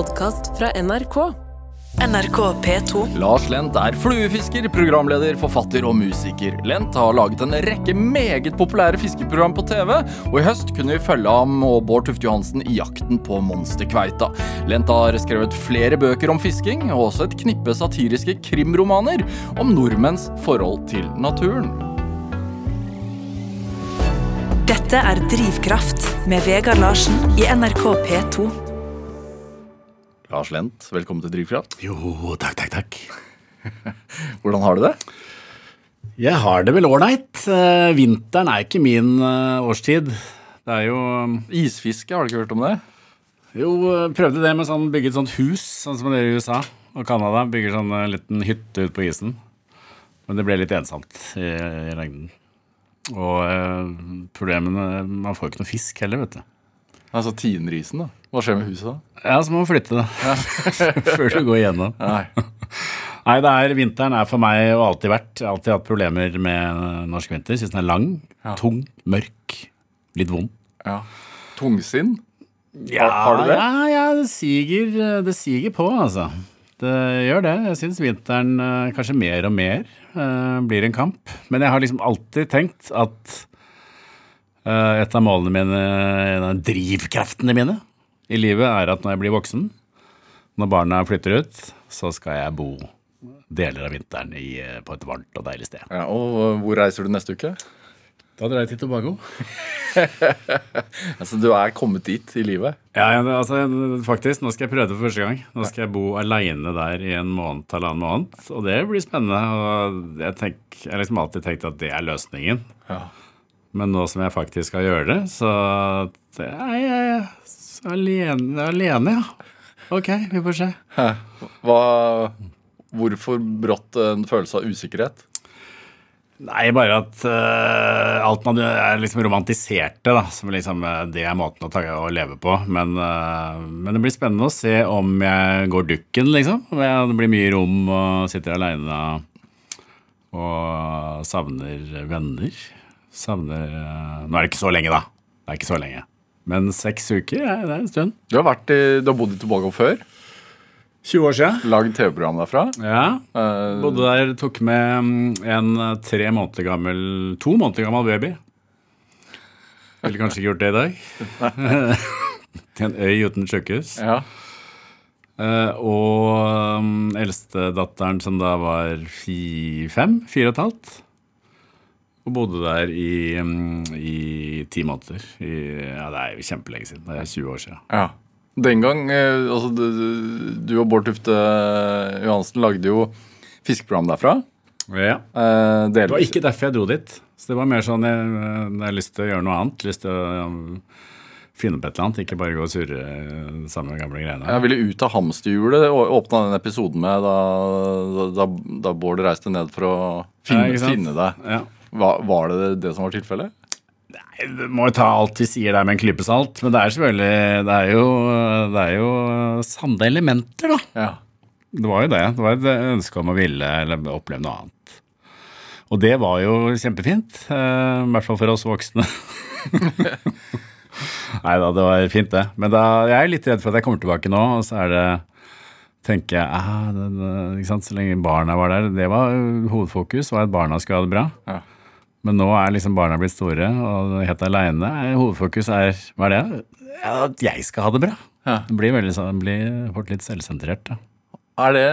podkast fra NRK. NRK P2. Lars Lent er fluefisker, programleder, forfatter og musiker. Lent har laget en rekke meget populære fiskeprogram på TV, og i høst kunne vi følge ham og Bård Tufte Johansen i jakten på monsterkveita. Lent har skrevet flere bøker om fisking, og også et knippe satiriske krimromaner om nordmenns forhold til naturen. Dette er Drivkraft med Vegard Larsen i NRK P2. Lars Lent, velkommen til Drivkraft. Jo, takk, takk, takk. Hvordan har du det? Jeg har det vel ålreit. Eh, Vinteren er ikke min eh, årstid. Det er jo Isfiske, har du ikke hørt om det? Jo, eh, prøvde det med sånn bygge et sånt hus, sånn som dere i USA og Canada. Bygger sånn eh, liten hytte ute på isen. Men det ble litt ensomt i, i lengden. Og eh, problemene Man får ikke noe fisk heller, vet du. Altså tinerisen, da. Hva skjer med huset da? Ja, så må man flytte det før du går igjennom. Nei. Nei, det er, vinteren er for meg og alltid vært. Jeg har alltid hatt problemer med norsk vinter. Syns den er lang, Ja. tung, mørk, litt vond. Ja. Tungsinn? Ja, har du det? Ja, ja det, siger, det siger på, altså. Det gjør det. Jeg syns vinteren eh, kanskje mer og mer eh, blir en kamp. Men jeg har liksom alltid tenkt at et av målene mine, en av drivkreftene mine i livet, er at når jeg blir voksen, når barna flytter ut, så skal jeg bo deler av vinteren i, eh, på et varmt og deilig sted. Ja, og hvor reiser du neste uke? Da drar jeg til Tobago. Altså, Du er kommet dit i livet? Ja, ja, altså, faktisk. Nå skal jeg prøve det for første gang. Nå skal jeg bo aleine der i en måned, halvannen måned. Og det blir spennende. Og jeg, tenk, jeg har liksom alltid tenkt at det er løsningen. Ja. Men nå som jeg faktisk skal gjøre det, så det er jeg så alene, alene, ja. Ok, vi får se. Hva, hvorfor brått en følelse av usikkerhet? Nei, bare at uh, alt man er liksom romantiserte, da. Som liksom, eh, det er måten å, ta, å leve på. Men, uh, men det blir spennende å se om jeg går dukken, liksom. Om jeg, det blir mye rom og sitter aleine og savner venner. Savner eh, Nå er det ikke så lenge, da. Det er ikke så lenge. Men seks uker, ja, det er en stund. Du har, vært i, du har bodd i Tobago før? 20 år siden. Lagd TV-program derfra? Ja. Uh, Bodde der, tok med mm, en eh, tre måneder gammel To måneder gammel baby. Ville kanskje ikke gjort det i dag. Til en øy uten sykehus. ja. Uh, og um, eldstedatteren som da var fi, fem, fire og et halvt. Og bodde der i, mm, i ti måneder. I, ja, det er jo kjempelenge siden. Det er 20 år siden. ja. Den gang eh, altså, du, du og Bård Tufte Johansen lagde jo fiskeprogram derfra. Ja. Eh, Det var ikke derfor jeg dro dit. Så det var mer sånn jeg, jeg har lyst til å gjøre noe annet. Lyst til å um, finne på et eller annet, ikke bare gå og surre samme gamle greiene. Jeg ville ut av hamsterhjulet, åpna den episoden med da, da, da Bård reiste ned for å finne, Ja, finne deg. Ja. Var, var det det som var tilfellet? Du må jo ta alt vi sier der med en klype salt, men det er selvfølgelig Det er jo, det er jo sanne elementer, da. Ja. Det var jo det. Det var et ønske om å ville eller oppleve noe annet. Og det var jo kjempefint. eh, I hvert fall for oss voksne. Nei da, det var fint, det. Men da, jeg er litt redd for at jeg kommer tilbake nå, og så er det tenker jeg, ah, det, det? Så lenge barna var der Det var hovedfokus, var at barna skulle ha det bra. Ja. Men nå er liksom barna blitt store, og helt aleine. Hovedfokus er Hva er det? At jeg skal ha det bra. Ja. Det blir veldig sånn, blir fort litt selvsentrert. da. Er det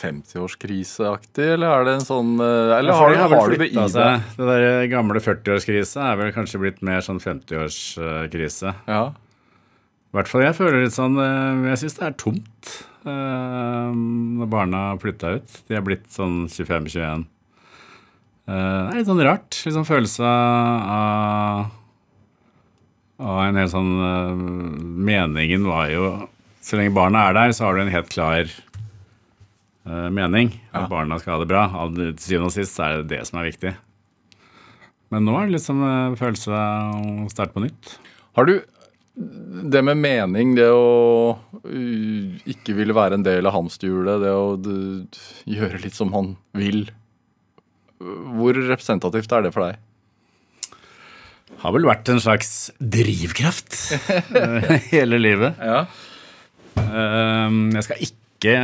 50-årskriseaktig, eller er det en sånn eh, Eller har, du- har du det i deg? Det der gamle 40-årskrise er vel kanskje blitt mer sånn 50-årskrise. Ja. I hvert fall jeg føler litt sånn eh, Jeg syns det er tomt eh, når barna flytta ut. De er blitt sånn 25-21. Eh, Det er litt sånn rart. Litt sånn følelse av Og en helt sånn eh, Meningen var jo Så lenge barna er der, så har du en helt klar eh, mening. At barna skal ha det bra. Til syvende og sist så er det det som er viktig. Men nå er det litt sånn følelse av å starte på nytt. Har du det med mening, det å ikke ville være en del av hamsterhjulet, det å gjøre litt som han vil Hvor representativt er det for deg? Har vel vært en slags drivkraft eh, hele livet. Ja. Eh, Jeg skal ikke,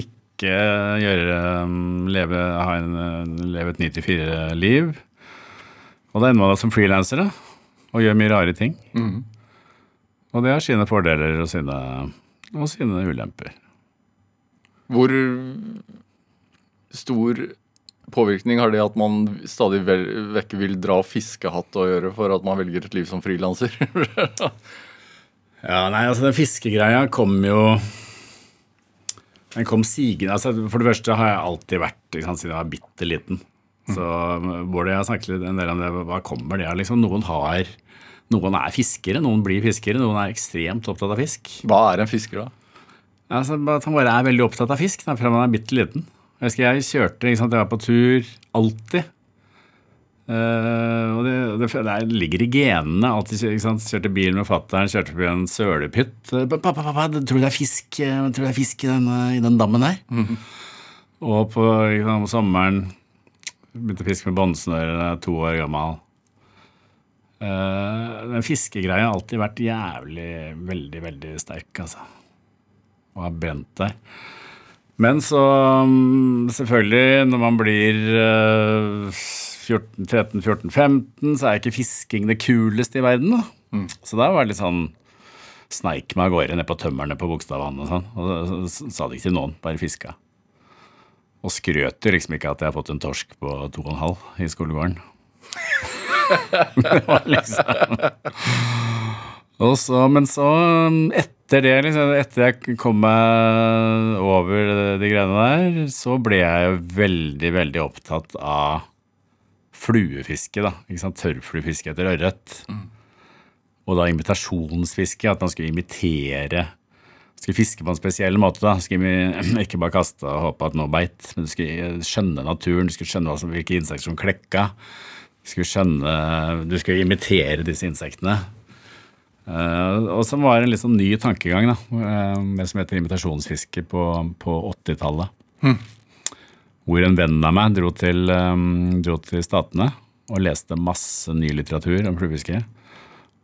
ikke gjøre um, leve, ha en, eh, leve et 9-4-liv. Og det ender man da som frilanser. Og gjør mye rare ting. Og det har sine fordeler og sine, og sine ulemper. Hvor stor påvirkning har det at man stadig vekk vil dra fiskehatt å gjøre for at man velger et liv som frilanser? Ja, nei, altså den fiskegreia kom jo Den kom sigende. Altså, for det første har jeg alltid vært sant, siden jeg var bitte liten. Så Bård og jeg snakket litt en del om det. Hva kommer det av? Liksom, noen har Noen er fiskere, noen blir fiskere, noen er ekstremt opptatt av fisk. Hva er en fisker, da? Altså, at han bare er veldig opptatt av fisk da, fra man er bitte liten. Jeg husker jeg kjørte, ikke sant, jeg var på tur alltid. Uh, og det, det, det er- ligger i genene. Alltid, ikke sant? Kjørte bil med fattern, kjørte forbi en sølepytt. Eh, Pappa, pappa, tror du det er fisk, eh, tror det er fisk i, den, i den dammen der? Og på sant, om sommeren begynte å fiske med båndsnøre, jeg var to år gammel. Uh, den fiskegreia har alltid vært jævlig, veldig, veldig sterk, altså. Og har brent der. Men så mm, selvfølgelig, når man blir eh, 14, 13, 14, 15, så er ikke fisking det kuleste i verden. da. Så da var det litt sånn Sneik meg av gårde ned på tømmerne på Bogstadvannet og sånn. Og så, sa det ikke til noen, bare fiska. Og skrøt jo liksom ikke at jeg har fått en torsk på to og en halv i skolegården. det var liksom og så, Men så, etter det, liksom, etter jeg kom meg over de greiene der, så ble jeg jo veldig, veldig opptatt av fluefiske. da, ikke sant, Tørrfluefiske etter ørret. Og da imitasjonsfiske, at man skulle imitere skulle fiske på en spesiell måte. da, skulle Ikke bare kaste og håpe at noe beit, men du skulle skjønne naturen, du skulle skjønne hvilke insekter som klekka. Du skulle skjønne, du skulle imitere disse insektene. Eh, og som var en litt sånn ny tankegang, da, eh, det som heter invitasjonsfiske på, på 80-tallet. Hvor en venn av meg dro til, eh, dro til Statene og leste masse ny litteratur om fluefiske.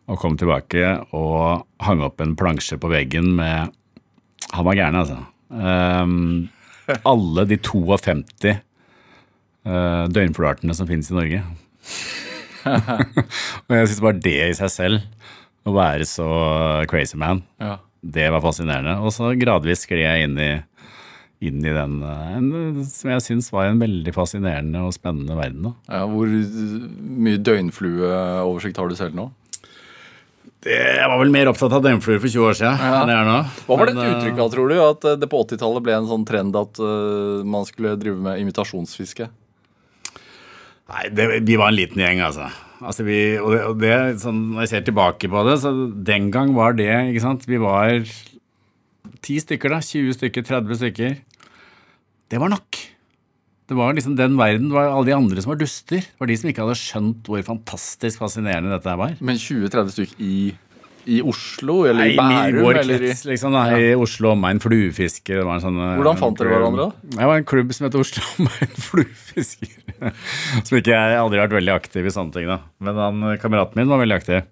Og kom tilbake og hang opp en plansje på veggen med Han var gæren, altså. Um, alle de 52 uh, døgnflueartene som finnes i Norge. og jeg syns bare det i seg selv, å være så crazy man, Ja. det var fascinerende. Og så gradvis skled jeg inn i, inn i den eh, en, som jeg syns var en veldig fascinerende og spennende verden. Ja, hvor mye døgnflueoversikt har du selv nå? Det, jeg var vel mer opptatt av døgnfluer for 20 år siden enn jeg er nå. Hva var det et eh, uttrykk av, tror du? At eh, det på 80-tallet ble en sånn trend at eh, man skulle drive med imitasjonsfiske? Nei, det, vi var en liten gjeng, altså. Altså vi, og det, og det, sånn, når jeg ser tilbake på det, så den gang var det ikke sant? Vi var 10 stykker, da. 20 stykker, 30 stykker. Det var nok. Det var liksom den verden, det var alle de andre som var duster. Det var de som ikke hadde skjønt hvor fantastisk fascinerende dette her var. Men 20-30 stykker i, i Oslo, eller Nei, i Bærum? i vår eller i, krets, liksom, i Oslo omegn fluefiske. Det var en sånn, eh, Hvordan fant dere hverandre, da? Det var en klubb som het Oslo omegn fluefisker. som ikke jeg aldri har vært veldig aktiv i sånne ting, da. Men han, eh, kameraten min var veldig aktiv.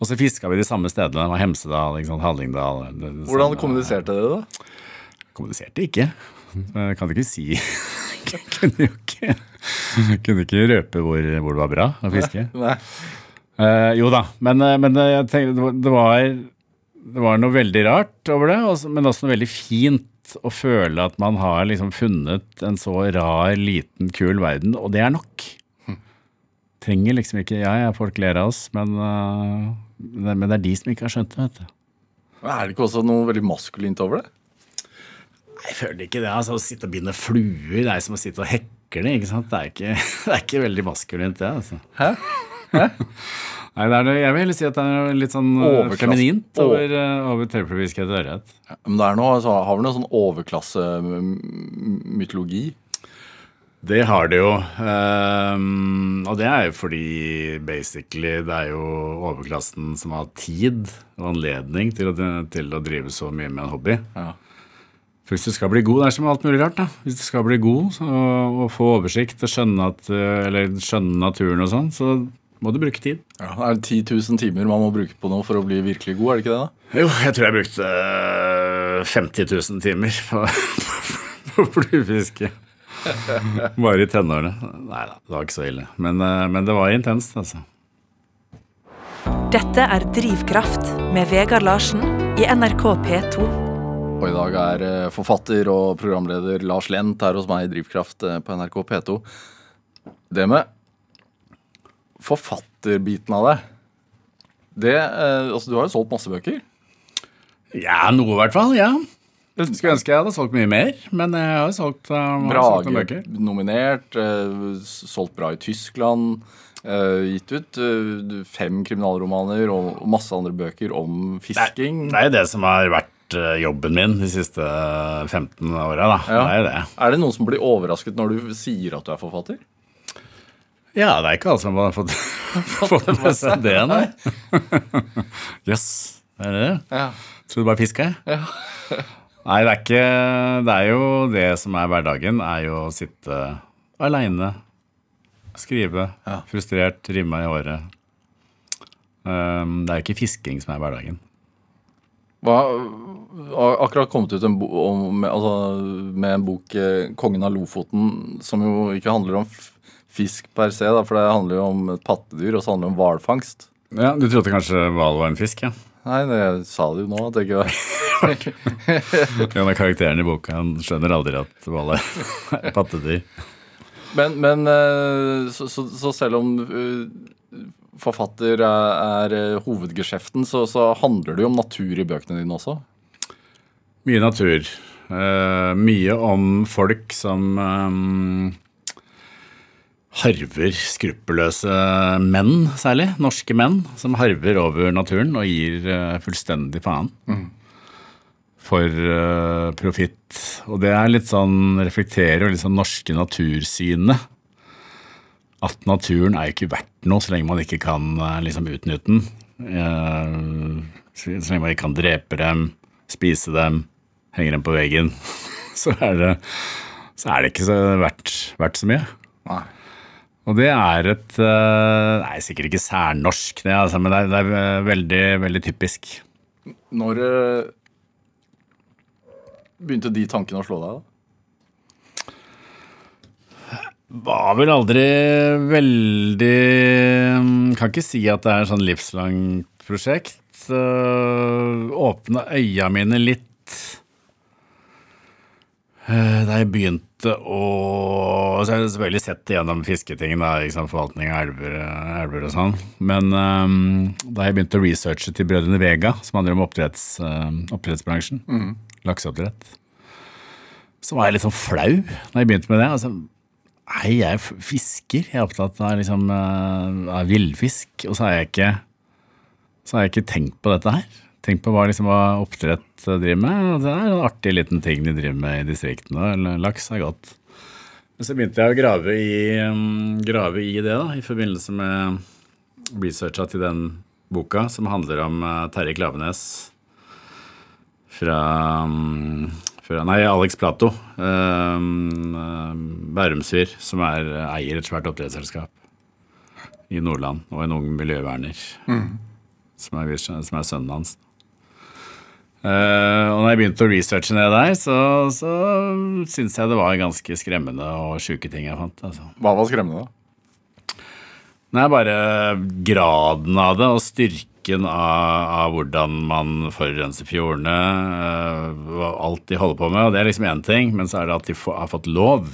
Og så fiska vi de samme stedene. Det var Hemsedal, liksom, Hallingdal. det- det hvordan sånn, kommuniserte dere, da? Kommuniserte ikke. Jeg kan ikke si Jeg kunne jo ikke, kunne ikke røpe hvor, hvor det var bra å fiske. Nei. Eh, jo da, men, eh, men eh, jeg tenkte, det var- det var, noe veldig rart over det, men også noe veldig fint å føle at man har liksom funnet en så rar, liten, kul verden, og det er nok. Trenger liksom ikke Ja, ja, folk ler av oss, men, uh, det- men det er de som ikke har skjønt det, vet du. Er det ikke også noe veldig maskulint over det? Jeg føler ikke det. altså Å sitte og binde fluer, det er som å sitte og hekle. ikke sant? Det er ikke, det er ikke veldig maskulint, det. altså. Hæ? Nei, det er det, Jeg vil heller si at det er litt sånn eh, feminint Å. over, uh, over tørrfluefiske etter ørret. Men det er noe, altså, har vi noe sånn overklassemytologi? Det har det jo. Um, og det er jo fordi basically det er jo overklassen som har tid og anledning til å, til å drive så mye med en hobby. Ja. For Hvis du skal bli god, det er som alt mulig rart. da. Hvis du skal bli god så, og få oversikt og skjønne, at, eh, eller skjønne naturen og sånn, så må du bruke tid. Ja, er det 10 000 timer man må bruke på noe for å bli virkelig god, er det ikke det? da? Jo, jeg tror jeg brukte øh, 50 000 timer på, på fluefiske. Bare i tenårene. Nei da, det var ikke så ille. Men, øh, men det var intenst, altså. Dette er Drivkraft med Vegard Larsen i NRK P2. Og i dag er eh, forfatter og programleder Lars Lent her hos meg i Drivkraft på NRK P2. Det med forfatterbiten av det det, eh, altså Du har jo solgt masse bøker. Ja, noe i hvert fall. Ja. Jeg skulle ønske jeg hadde solgt mye mer, men jeg har solgt, uh, solgt noen bøker. nominert, uh, solgt bra i Tyskland. Uh, gitt ut uh, fem kriminalromaner og masse andre bøker om fisking. Det er jo det som har vært uh, jobben min de siste 15 åra, da. Ja. Det er det. Er det noen som blir overrasket når du sier at du er forfatter? Ja, det er ikke alle som har fått, fått med seg det, nei. Jøss, yes, er det det? Ja. Tror du bare fiska, jeg. Nei, det er ikke Det er jo det som er hverdagen, er jo å sitte aleine, skrive, Ja. frustrert, rimme i håret. Um, det er jo ikke fisking som er hverdagen. Hva, har akkurat kommet ut en bo, med, altså, med en bok, eh, 'Kongen av Lofoten', som jo ikke handler om fisk per se, da, for det handler jo om et pattedyr, og så handler det om hvalfangst. Ja, Du trodde kanskje hval var en fisk, ja? Nei, det sa du jo nå. at det ikke var En av karakterene i boka han skjønner aldri at hval er pattedyr. Men, men eh, så, så, så selv om eh, forfatter er, er hovedgeskjeften, så, så handler det jo om natur i bøkene dine også. Mye natur. Eh, mye om folk som eh, harver skruppelløse menn, særlig. Norske menn som harver over naturen og gir eh, fullstendig faen. For uh, profitt. Og det er litt sånn reflekterer jo litt sånn norske natursynet. At naturen er jo ikke verdt noe så lenge man ikke kan eh, liksom utnytte den. Uh, så så lenge man ikke kan drepe dem, spise dem, henge dem på veggen, så er det, så er det ikke så verdt, verdt så mye. Nei. Og det er et eh, Nei, sikkert ikke særnorsk, det, altså, men det er, det er eh, veldig, veldig typisk. Når eh, begynte de tankene å slå deg, da? Var vel aldri veldig mm, Kan ikke si at det er sånn livslangt prosjekt. Åpna øya mine litt da jeg begynte å Så har jeg selvfølgelig sett gjennom fisketingen, da, ikke forvaltning av elver, elver og sånn. Men um, da jeg begynte å researche til Brødrene Vega, som handler om oppdretts, uh, oppdrettsbransjen, lakseoppdrett, så var jeg litt sånn flau da jeg begynte med det. altså Nei, jeg er fisker. Jeg er opptatt av, liksom, eh, av villfisk. Og så har jeg så har jeg ikke tenkt på dette her. Tenkt på hva, liksom, hva oppdrett eh, driver med. Det er en artig liten ting de driver med i distriktene. eller Laks er godt. Men så begynte jeg å grave i, mm, grave i det da, i forbindelse med researcha til den boka som handler om eh, Terje Klavenes fra, mm, fra Nei, Alex Plato. Bærumsvir, um, som er, eier et svært oppdrettsselskap i Nordland, og en ung miljøverner, som, er, som er sønnen hans. Eh, og når jeg begynte å researche ned der, så, så syns jeg det var ganske skremmende og sjuke ting jeg fant. Altså. Hva var skremmende, da? Er bare graden av det og styrken av, av hvordan man forurenser fjordene. Uh, alt de holder på med. Og det er liksom én ting, men så er det at de få, har fått lov.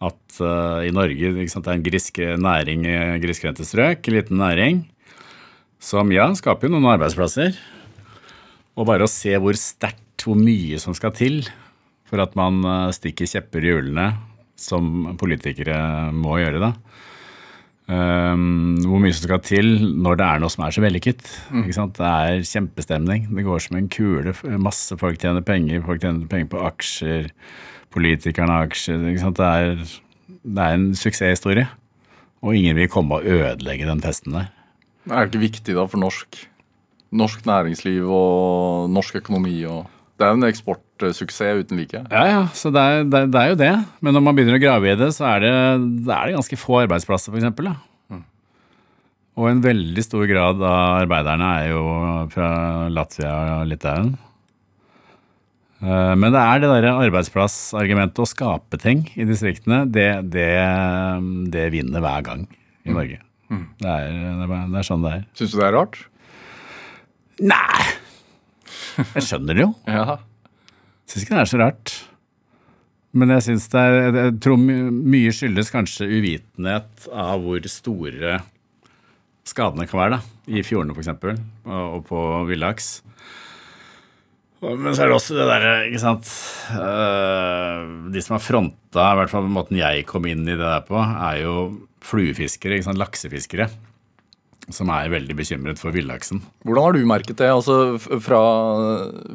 At uh, i Norge sant, det er en griske næring grisgrendte strøk, en liten næring, som ja, skaper jo noen arbeidsplasser. Og bare å se hvor sterkt, hvor mye som skal til for at man øh, stikker kjepper i hjulene, som politikere må gjøre, da. Um, hvor mye som skal til når det er noe som er så vellykket. Mm. Det er kjempestemning. Det går som en kule. Masse folk tjener penger. Folk tjener penger på aksjer. Politikerne har aksjer. Ikke sant? Det, er, det er en suksesshistorie. Og ingen vil komme og ødelegge den festen der. Er det ikke viktig da for norsk, norsk næringsliv og norsk økonomi? Og det er jo en eksportsuksess uten like. Ja, ja, så det er, det, det er jo det. Men når man begynner å grave i det, så er det, det er det ganske få arbeidsplasser, f.eks. Og en veldig stor grad av arbeiderne er jo fra Latvia og Litauen. Eh, Men det er det derre arbeidsplassargumentet å skape ting i distriktene, det, det, det vinner hver gang i Norge. Det, er, det, er, det er sånn det er. Syns du det er rart? Nei! Jeg skjønner det jo. Ja. Syns ikke det er så rart. Men jeg syns det er Jeg tror mye skyldes kanskje uvitenhet av hvor store skadene kan være, da. I fjordene, f.eks., og, på villaks. Men så er det også det derre, ikke sant øh, De som har fronta, i hvert fall måten jeg kom inn i det der på, er jo fluefiskere, ikke sant, laksefiskere. Som er veldig bekymret for villaksen. Hvordan har du merket det, altså fra,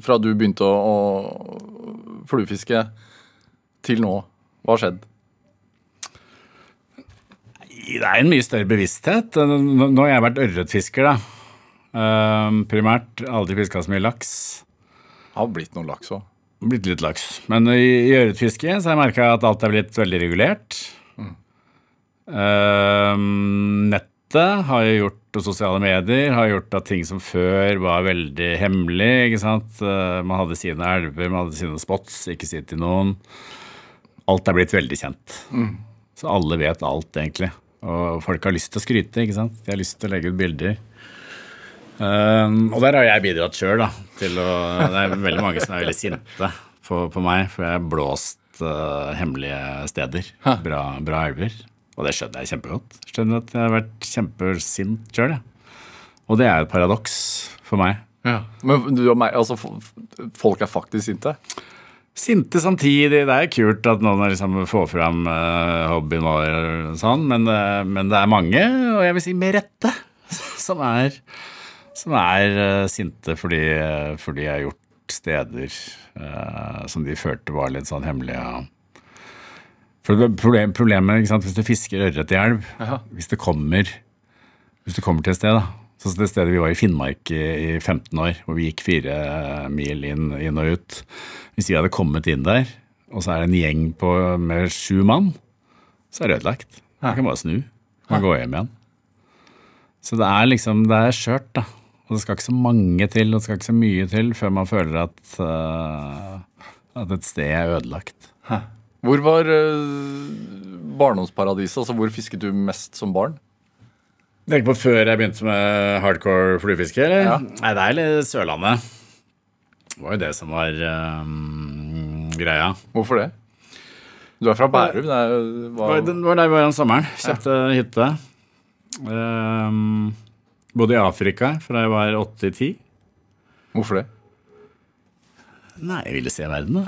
fra du begynte å, å fluefiske til nå? Hva har skjedd? Det er en mye større bevissthet. Nå har jeg vært ørretfisker, da. Ehm, primært. Aldri fiska så mye laks. Det har blitt noe laks òg. Blitt litt laks. Men i, i ørretfiske så har jeg merka at alt er blitt veldig regulert. Ehm, nettet har jo gjort, sosiale medier har gjort at ting som før var veldig hemmelig. ikke sant? Eh, man hadde sine elver, man hadde sine spots, ikke si til noen. Alt er blitt veldig kjent. Så alle vet alt, egentlig. Og folk har lyst til å skryte, ikke sant. De har lyst til å legge ut bilder. Um, og der har jeg bidratt sjøl, da. Til å, det er veldig mange som er veldig sinte på, på meg, for jeg har blåst uh, hemmelige steder. Bra, bra elver. Og det skjønner jeg kjempegodt. Skjønner at jeg har vært kjempesint sjøl, jeg. Og det er et paradoks for meg. Men du og meg, altså, folk er faktisk sinte? Sinte samtidig. Det er kult at noen liksom får fram uh, hobbyen vår, og sånn, men, uh, men det er mange, og jeg vil si med rette, som er, som er uh, sinte fordi, fordi jeg har gjort steder som de følte var litt sånn hemmelige. For problem, Problemet ikke sant, hvis du fisker ørret i elv, hvis det kommer hvis du kommer til et sted, da. Sånn som det stedet vi var i Finnmark i, i 15 år, hvor vi gikk fire mil inn, inn og ut. Hvis vi hadde kommet inn der, og så er det en gjeng på, med sju mann, så er det ødelagt. Man kan bare snu. Man kan gå hjem igjen. Så det er liksom, det er skjørt, da. Og det skal ikke så mange til, og det skal ikke så mye til før man føler at, uh, at et sted er ødelagt. Hvor var uh, barndomsparadiset? Altså, hvor fisket du mest som barn? Tenker på før jeg begynte med hardcore fluefiske? Ja. Nei, det er litt Sørlandet. Det var jo det som var um, greia. Hvorfor det? Du er fra Bærum. Det er, var, det var der vi var om sommeren. Kjøpte hytte. Um, bodde i Afrika fra jeg var 8 til 10. hvorfor det? Nei, jeg ville se verden, da.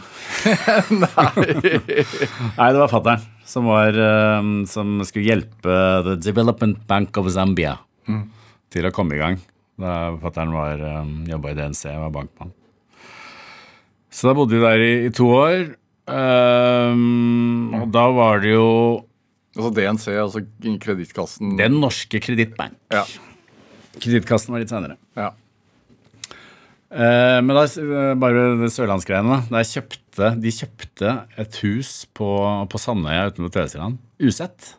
Nei, det var fattern som, var, um, som skulle hjelpe The Development Bank of Zambia til å komme i gang. Da fattern um, jobba i DNC og var bankmann. Så da bodde vi der i, i to år. Um, og da var det jo Altså DNC, altså kredittkassen. Den norske kredittbank. Ja. Kredittkassen var litt senere. ja. Eh, men da, eh, bare det sørlandsgreiene, da. Kjøpte, de kjøpte et hus på, på Sandøya utenfor Tvedestrand. Usett.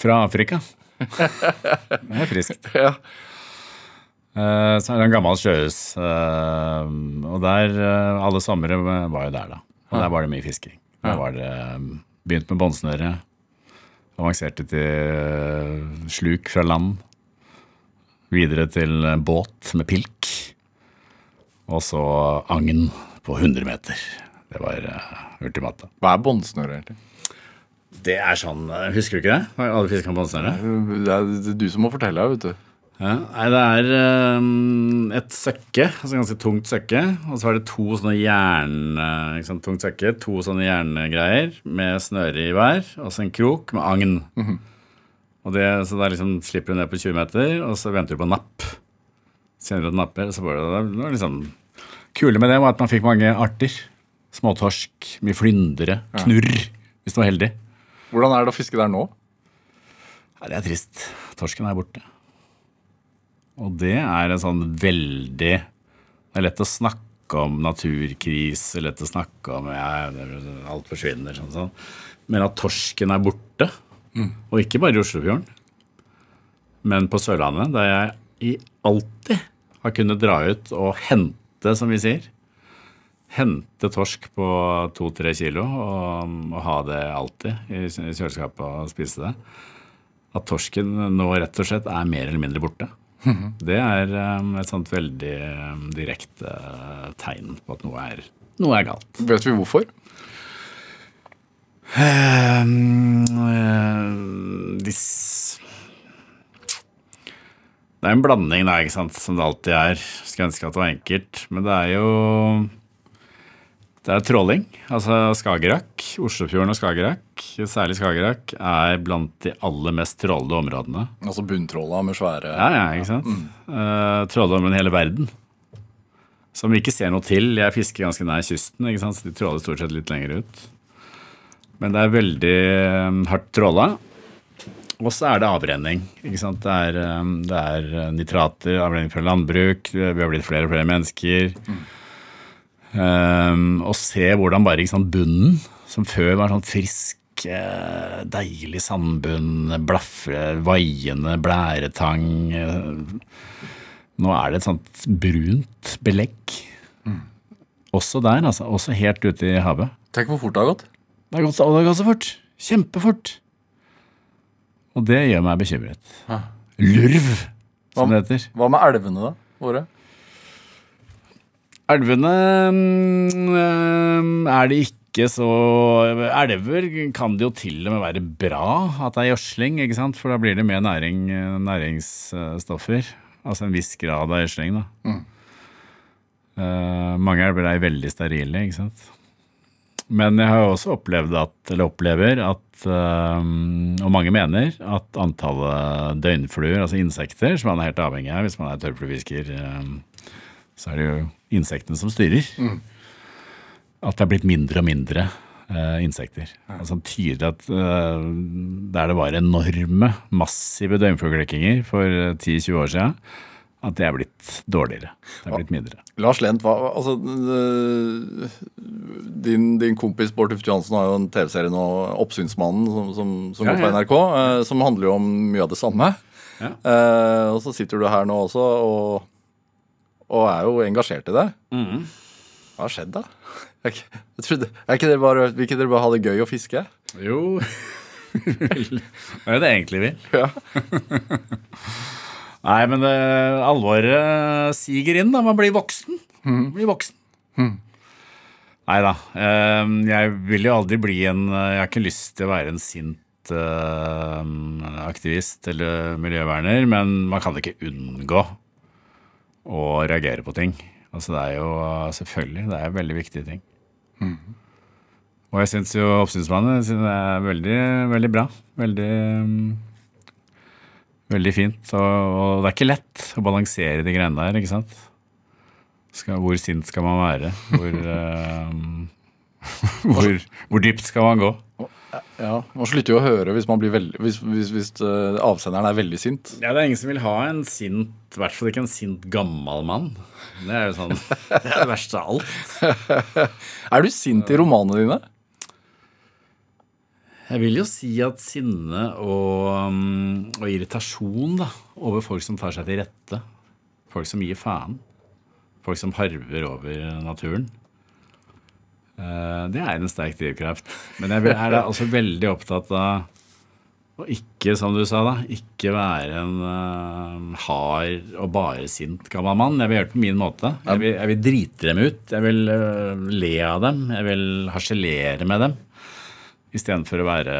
Fra Afrika. Det er friskt. ja. Eh, så er det en gammel sjøhus. og der Alle somre var jo der, da. Og der var det mye fisking. Der var det Begynt med båndsnøre. Avanserte til sluk fra land. Videre til båt med pilk. Og så agn på 100 meter. Det var uh, ultimate. Hva er båndsnøre, egentlig? Det er sånn eh, Husker du ikke det? Alle fisker med båndsnøre? Det er du som må fortelle, vet du. Ja, nei, det er um, et søkke, altså ganske tungt søkke, og så er det to sånne jern, eh, sant, tungt søkke, to sånne jerngreier med snøre i hver, og så en krok med agn. Og det, så da liksom slipper du ned på 20 meter, og så venter du på napp. Kjenner du at napper, så var det, det var liksom Kule med det var at man fikk mange arter. Småtorsk, mye flyndre, knurr, hvis du var heldig. Hvordan er det å fiske der nå? Det er trist. Torsken er borte. Og det er en sånn veldig Det er lett å snakke om naturkrise, lett å snakke om ja, alt forsvinner, sånn, sånn. Men at torsken er borte, og ikke bare i Oslofjorden Men på Sørlandet, der jeg alltid har kunnet dra ut og hente, som vi sier Hente torsk på to-tre kilo og, og, ha det alltid i, i kjøleskapet og spise det. At torsken nå rett og slett er mer eller mindre borte. Det er um, et sånt veldig um, direkte uh, tegn på at noe er, noe er galt. Vet vi hvorfor? Um, uh, det er en blanding, da, ikke sant, som det alltid er. Skulle ønske at det var enkelt. Men det er jo Det er tråling. Altså Skagerrak, Oslofjorden og Skagerrak, særlig Skagerrak, er blant de aller mest trålede områdene. Altså bunntråla med svære Ja, ja, ikke sant. Mm. Uh, trålede hele verden. Som vi ikke ser noe til. Jeg fisker ganske nær kysten, ikke sant? så de tråler stort sett litt lenger ut. Men det er veldig um, hardt tråla. Og så er det avrenning. ikke sant? Det er, um, det er uh, nitrater, avrenning fra landbruk. Vi har blitt flere og flere mennesker. Mm. Um, og se hvordan bare sant, bunnen, som før var sånn frisk, uh, deilig sandbunn, blafre, vaiende blæretang uh, Nå er det et sånt brunt belegg. Mm. Også der, altså. Også helt ute i havet. Tenk hvor fort det har gått. Det har gått, det har gått så fort. Kjempefort. Og det gjør meg bekymret. Hæ? Lurv, som det heter. Hva med elvene, da? Våre? Elvene øh, er det ikke så Elver kan det jo til og med være bra at det er gjødsling, ikke sant? for da blir det mer næring, næringsstoffer. Altså en viss grad av gjødsling, da. Mm. Uh, mange elver er veldig sterile, ikke sant. Men jeg har også opplevd at, eller opplever at, um, og mange mener, at antallet døgnfluer, altså insekter, som man er helt avhengig av hvis man er tørrfluefisker, um, så er det jo insektene som styrer. Mm. At det er blitt mindre og mindre uh, insekter. Altså Tydelig at der det var enorme, massive døgnflueklikkinger for 10-20 år siden, at det er blitt dårligere. Det er blitt mindre. Lars Lent, hva, altså, din, din, kompis Bård Tufte Johansen har jo en TV-serie nå, 'Oppsynsmannen', som, som, som ja, går på NRK, eh, som handler jo om mye av det samme. Ja. Eh, og så sitter du her nå også og, og er jo engasjert i det. Mm. Hva har skjedd, da? Jeg, jeg trodde, er ikke dere bare, vil ikke dere bare ha det gøy å fiske? Jo. det er jo det egentlig vi. Ja. Nei, men det, alvoret siger inn. da, Man blir voksen. Mm. Blir voksen. Mm. Nei da. Ehm, jeg vil jo aldri bli en Jeg har ikke lyst til å være en sint ehm, aktivist eller miljøverner, men man kan ikke unngå å reagere på ting. Altså Det er jo selvfølgelig det er veldig viktige ting. Mm. Og jeg syns jo Oppsynsmannen er veldig, veldig bra. Veldig ehm, Veldig fint. Og, og, det er ikke lett å balansere de greiene der, ikke sant. Skal, hvor sint skal man være? Hvor, uh, hvor, hvor, dypt skal man gå? Ja, Man slutter jo å høre hvis, veldig, hvis, hvis, hvis uh, avsenderen er veldig sint. Ja, Det er ingen som vil ha en sint, i hvert fall ikke en sint gammel mann. Det er jo sånn, det er det verste av alt. er du sint i romanene dine? Jeg vil jo si at sinne og, um, og irritasjon da, over folk som tar seg til rette, folk som gir faen, folk som harver over naturen, eh, det er en sterk drivkraft. Men jeg er da også veldig opptatt av å ikke, som du sa, da, ikke være en uh, hard og bare sint gammel mann. Jeg vil gjøre det på min måte. Jeg vil, jeg vil drite dem ut. Jeg vil uh, le av dem. Jeg vil harselere med dem istedenfor å være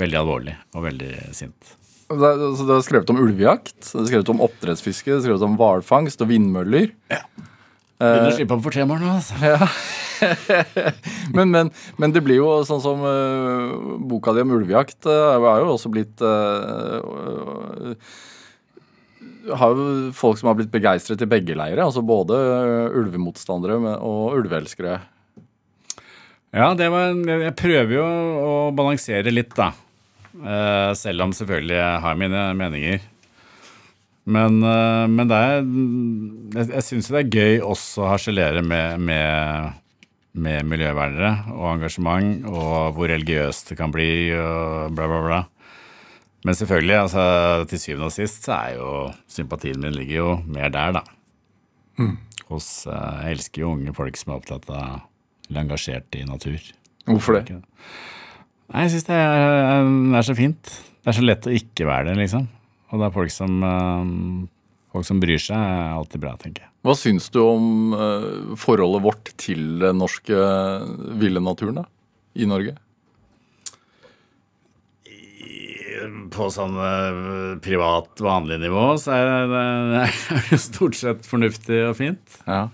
veldig alvorlig og veldig sint. Det er, altså, det er skrevet om ulvejakt, det er skrevet om oppdrettsfiske, det er skrevet om hvalfangst og vindmøller. Ja. Begynner å slippe opp for temaer nå, altså. Ja. men, men, men, det blir jo sånn som uh, boka di om ulvejakt uh, er jo også blitt uh, har jo folk som har blitt begeistret i begge leirer. Altså både ulvemotstandere og ulveelskere. Ja, det var, jeg prøver jo å balansere litt, da. Uh, selv om selvfølgelig jeg har mine meninger. Men, uh, men det er Jeg, jeg syns det er gøy også å harselere med, med, med, miljøvernere og engasjement, og hvor religiøst det kan bli, og bla, bla, bla. Men selvfølgelig, altså, til syvende og sist så er jo sympatien min ligger jo mer der, da. Hos eh, Jeg elsker jo unge folk som er opptatt av eller engasjert i natur. Hvorfor det? Nei, jeg syns det, det er så fint. Det er så lett å ikke være det, liksom. Og det er folk som, eh, folk som bryr seg, er alltid bra, tenker jeg. Hva syns du om eh, forholdet vårt til den norske ville naturen da? i Norge? På sånn eh, privat, vanlig nivå så er det, det er jo stort sett fornuftig og fint. Ja.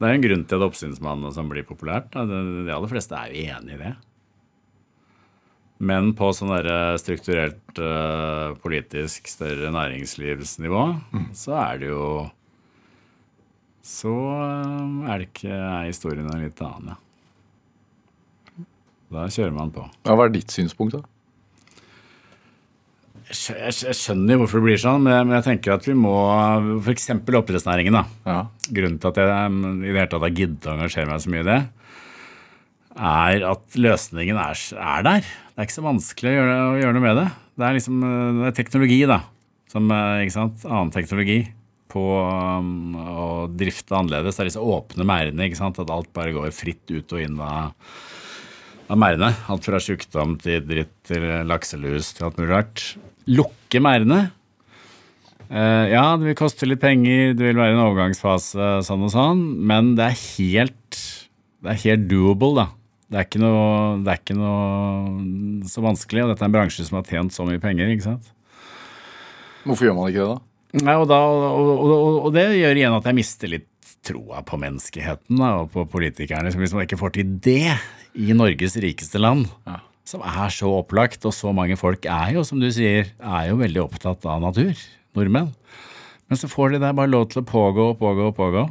Det er en grunn til at oppsynsmannen som blir populært. De, aller fleste er jo enig i det. Men på sånn derre strukturelt eh, politisk større næringslivsnivå, så er det jo Så eh, er det ikke er historien en litt annen, ja. Da kjører man på. Ja, Hva er ditt synspunkt, da? Jeg skjønner jo hvorfor det blir sånn, men jeg, tenker at vi må F.eks. oppdrettsnæringen, da. Ja. Grunnen til at jeg i det hele tatt har giddet å engasjere meg så mye i det, er at løsningen er, er der. Det er ikke så vanskelig å gjøre, å gjøre noe med det. Det er liksom det er teknologi, da. Som, uh, ikke sant, annen teknologi på um, å drifte annerledes. Det er disse åpne merdene, ikke sant. At alt bare går fritt ut og inn av, av merdene. Alt fra sykdom til dritt til lakselus til alt mulig rart. Lukke merdene. Uh, ja, det vil koste litt penger, det vil være en overgangsfase, sånn og sånn, men det er helt, det er helt doable, da. Det er, ikke noe, det er ikke noe så vanskelig, og dette er en bransje som har tjent så mye penger, ikke sant? Hvorfor gjør man ikke det, da? Nei, og, da, og, og, og, det gjør igjen at jeg mister litt troa på menneskeheten da, og på politikerne. Hvis man ikke får til det i Norges rikeste land, som er så opplagt, og så mange folk er jo, som du sier, er jo veldig opptatt av natur, nordmenn. Men så får de der bare lov til å pågå og pågå og pågå.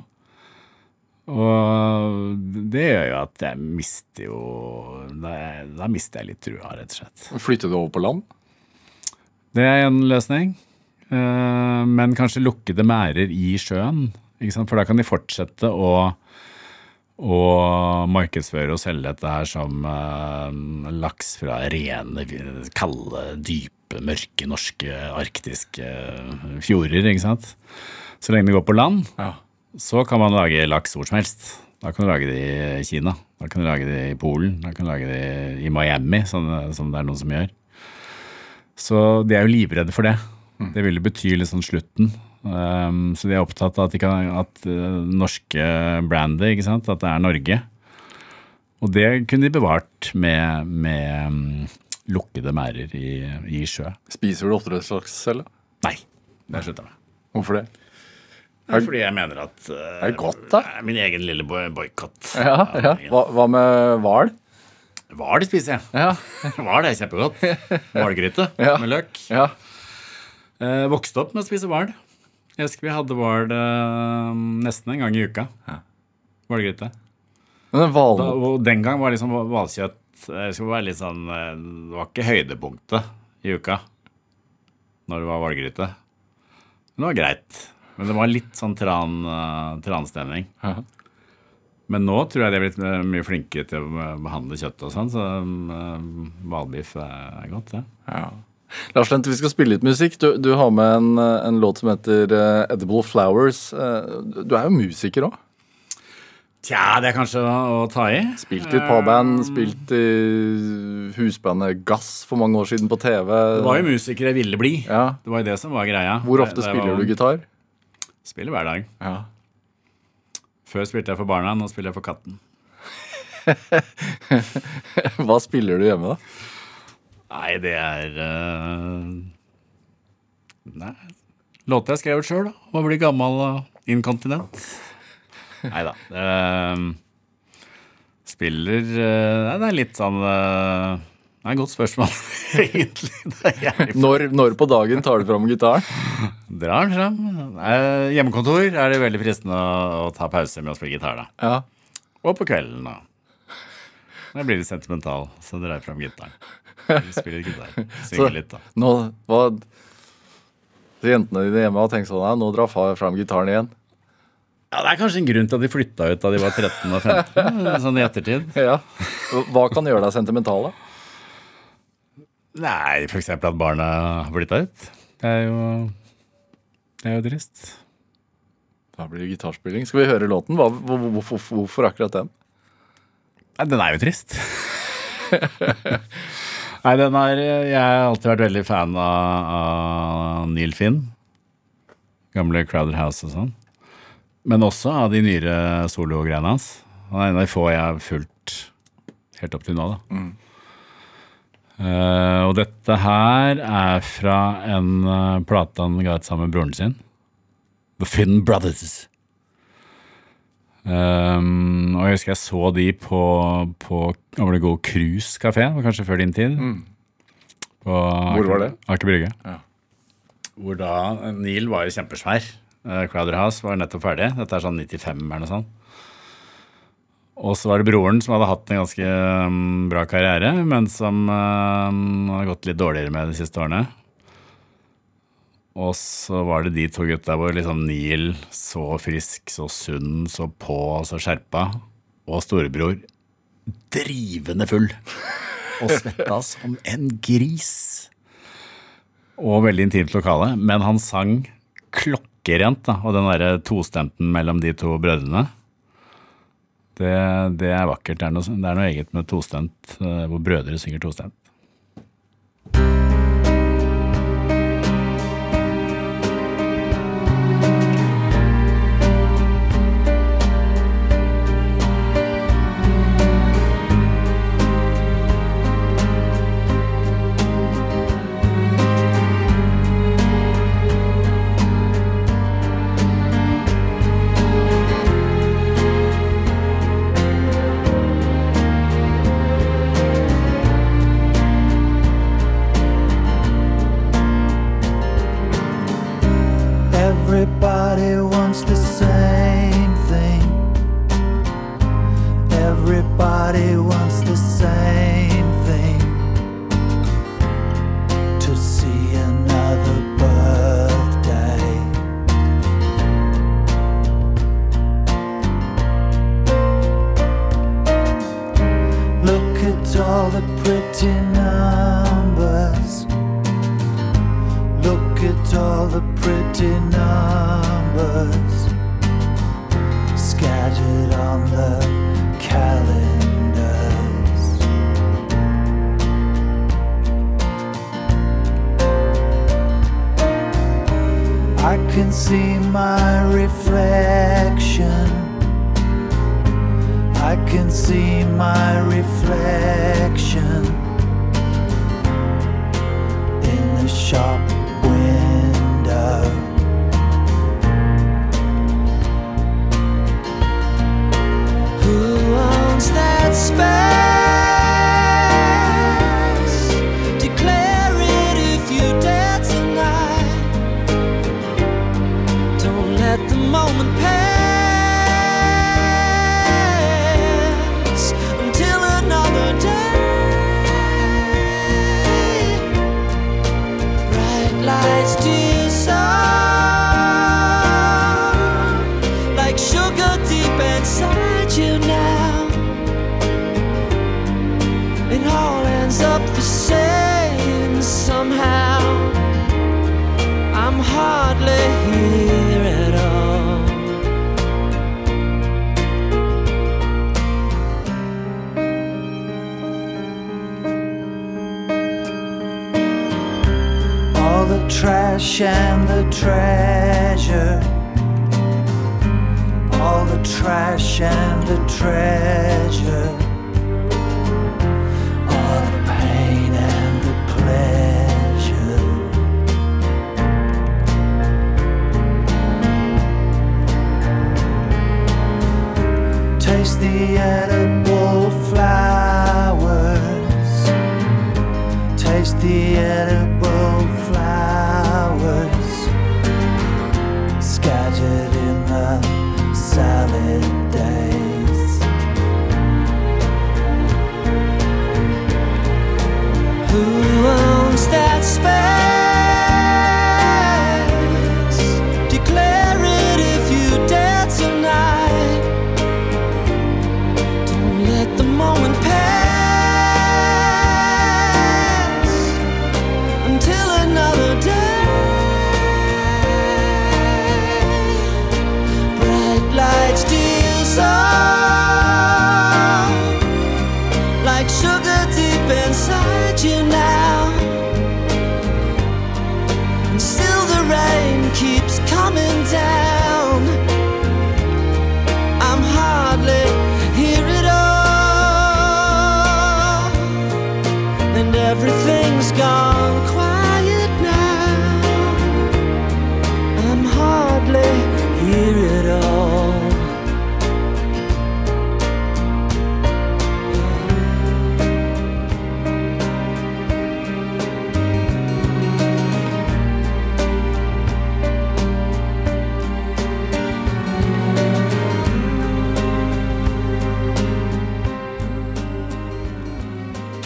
Og det gjør jo at jeg mister jo Da, da mister jeg litt trua, rett og slett. Flytte det over på land? Det er en løsning. Eh, Men kanskje lukkede merder i sjøen. For da kan de fortsette å, å markedsføre og selge dette her som eh, laks fra rene, kalde, dype, mørke, norske, arktiske fjorder. Ikke sant? Så lenge det går på land, Ja. så kan man lage laks hvor som helst. Da kan du lage det i Kina, da kan du lage det i Polen, da kan du lage det i Miami, sånn, som det er noen som gjør. Så de er jo livredde for det. Det ville bety liksom slutten. Um, så de er opptatt av at, de kan, at uh, norske brandet, ikke sant, at det er Norge. Og det kunne de bevart med, med um, lukkede merder i, i sjø. Spiser du oppdrettslaks selv? Nei, det har jeg med. Hvorfor det? Er fordi jeg mener at uh, Er det godt, da? Er min egen lille boikott. Ja, ja. Hva, hva med hval? Hval spiser jeg. Ja. Hval er kjempegodt. Hvalgryte Ja. med løk. ja. Eh, vokste opp med å spise hval. Jeg husker vi hadde hval uh, nesten en gang i uka. Men den Da- Og den gang var liksom hvalkjøtt eh, skulle sånn eh, Det var ikke høydepunktet i uka når det var hvalgryte. Men det var greit. Men det var litt sånn tran, uh, transtemning. Ja. Men nå tror jeg de er blitt eh, mye flinkere til å behandle kjøtt og sånn, så hvalbiff um, er godt, det. Ja. Lars Lent, vi skal spille litt musikk. Du, du har med en, eh, en låt som heter eh, Edible Flowers. Eh, Du er jo musiker òg. Tja, det er kanskje å, ta i. Spilt i et parband, spilt i husbandet Gass for mange år siden på TV. Det var jo musiker jeg ville bli. ja. Det var jo det som var greia. Hvor ofte Det- det spiller var- du gitar? Spiller hver dag. Ja. Før spilte jeg for barna, nå spiller jeg for katten. Hva spiller du hjemme, da? Nei, det er uh, Nei. Låter jeg skrevet sjøl, da. Om å bli gammel og inkontinent. Nei da. Uh, spiller uh, Nei, det er litt sånn uh, Det er et godt spørsmål, egentlig. Når, når på dagen tar du fram gitaren? Drar den fram. Hjemmekontor er det veldig fristende å, å ta pause med å spille gitar, da. Ja. Og på kvelden, da. Da blir det sentimental, så drar jeg fram gitaren. Vi spiller gitar. Synger litt, da. Nå, hva så Jentene dine hjemme har tenkt sånn ja, Nå drar far fram gitaren igjen. Ja, Det er kanskje en grunn til at de flytta ut da de var 13 og 15, sånn i ettertid. Ja. Hva kan gjøre deg sentimental, da? Nei, eksempel at barna har flytta ut. Det er jo Det er jo trist. Da blir det gitarspilling. Skal vi høre låten? Hva, hvor, hvorfor, hvorfor akkurat den? Nei, den er jo trist. Nei, den er Jeg har alltid vært veldig fan av, av Neil Finn. Gamle Crowder House og sånn. Men også av de nyere sologreiene hans. Han er en av de få jeg har fulgt helt opp til nå, da. Eh, og dette her er fra en eh, plate han ga ut sammen med broren sin. The Finn Brothers. Um, og jeg husker jeg så de på, på det Go Cruise kafé, kanskje før din tid. På Hvor var det? Aker Brygge. Ja. Hvor da Neil var jo kjempesvær. Uh, Crowder House var nettopp ferdig. Dette er sånn 95 eller noe sånt. Og så var det broren som hadde hatt en ganske um, bra karriere, men som um, har gått litt dårligere med de siste årene. Og så var det de to gutta hvor liksom Neil så frisk, så sunn, så på, så skjerpa. Og storebror drivende full. Og svetta som en gris. Og veldig intimt lokale. Men han sang klokkerent, da. Og den derre tostemten mellom de to brødrene. Det, det er vakkert. Det er, noe, det er noe eget med tostemt, eh, hvor brødre synger tostemt. See another the treasure. All the trash and the treasure. All the pain and the pleasure. Taste the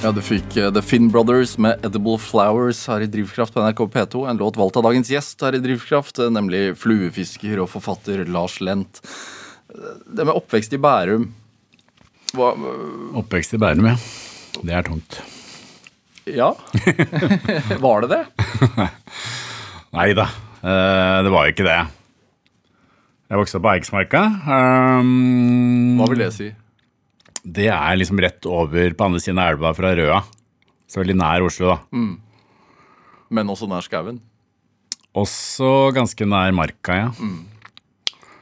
Ja, du fikk eh, The Finn Brothers med Edible Flowers her i Drivkraft på NRK P2. En låt valgt av dagens gjest her i Drivkraft, eh, nemlig fluefisker og forfatter Lars Lent. Eh, Det med oppvekst i Bærum hva, Oppvekst i Bærum, ja. Det er tungt. Ja? Var det det? Nei da, det var jo ikke det. Jeg vokste opp på Eiksmarka. Um, Hva vil det si? Det er liksom rett over på andre siden av elva fra Røa. Så veldig nær Oslo, da. Men også nær skauen. Også ganske nær Marka, ja.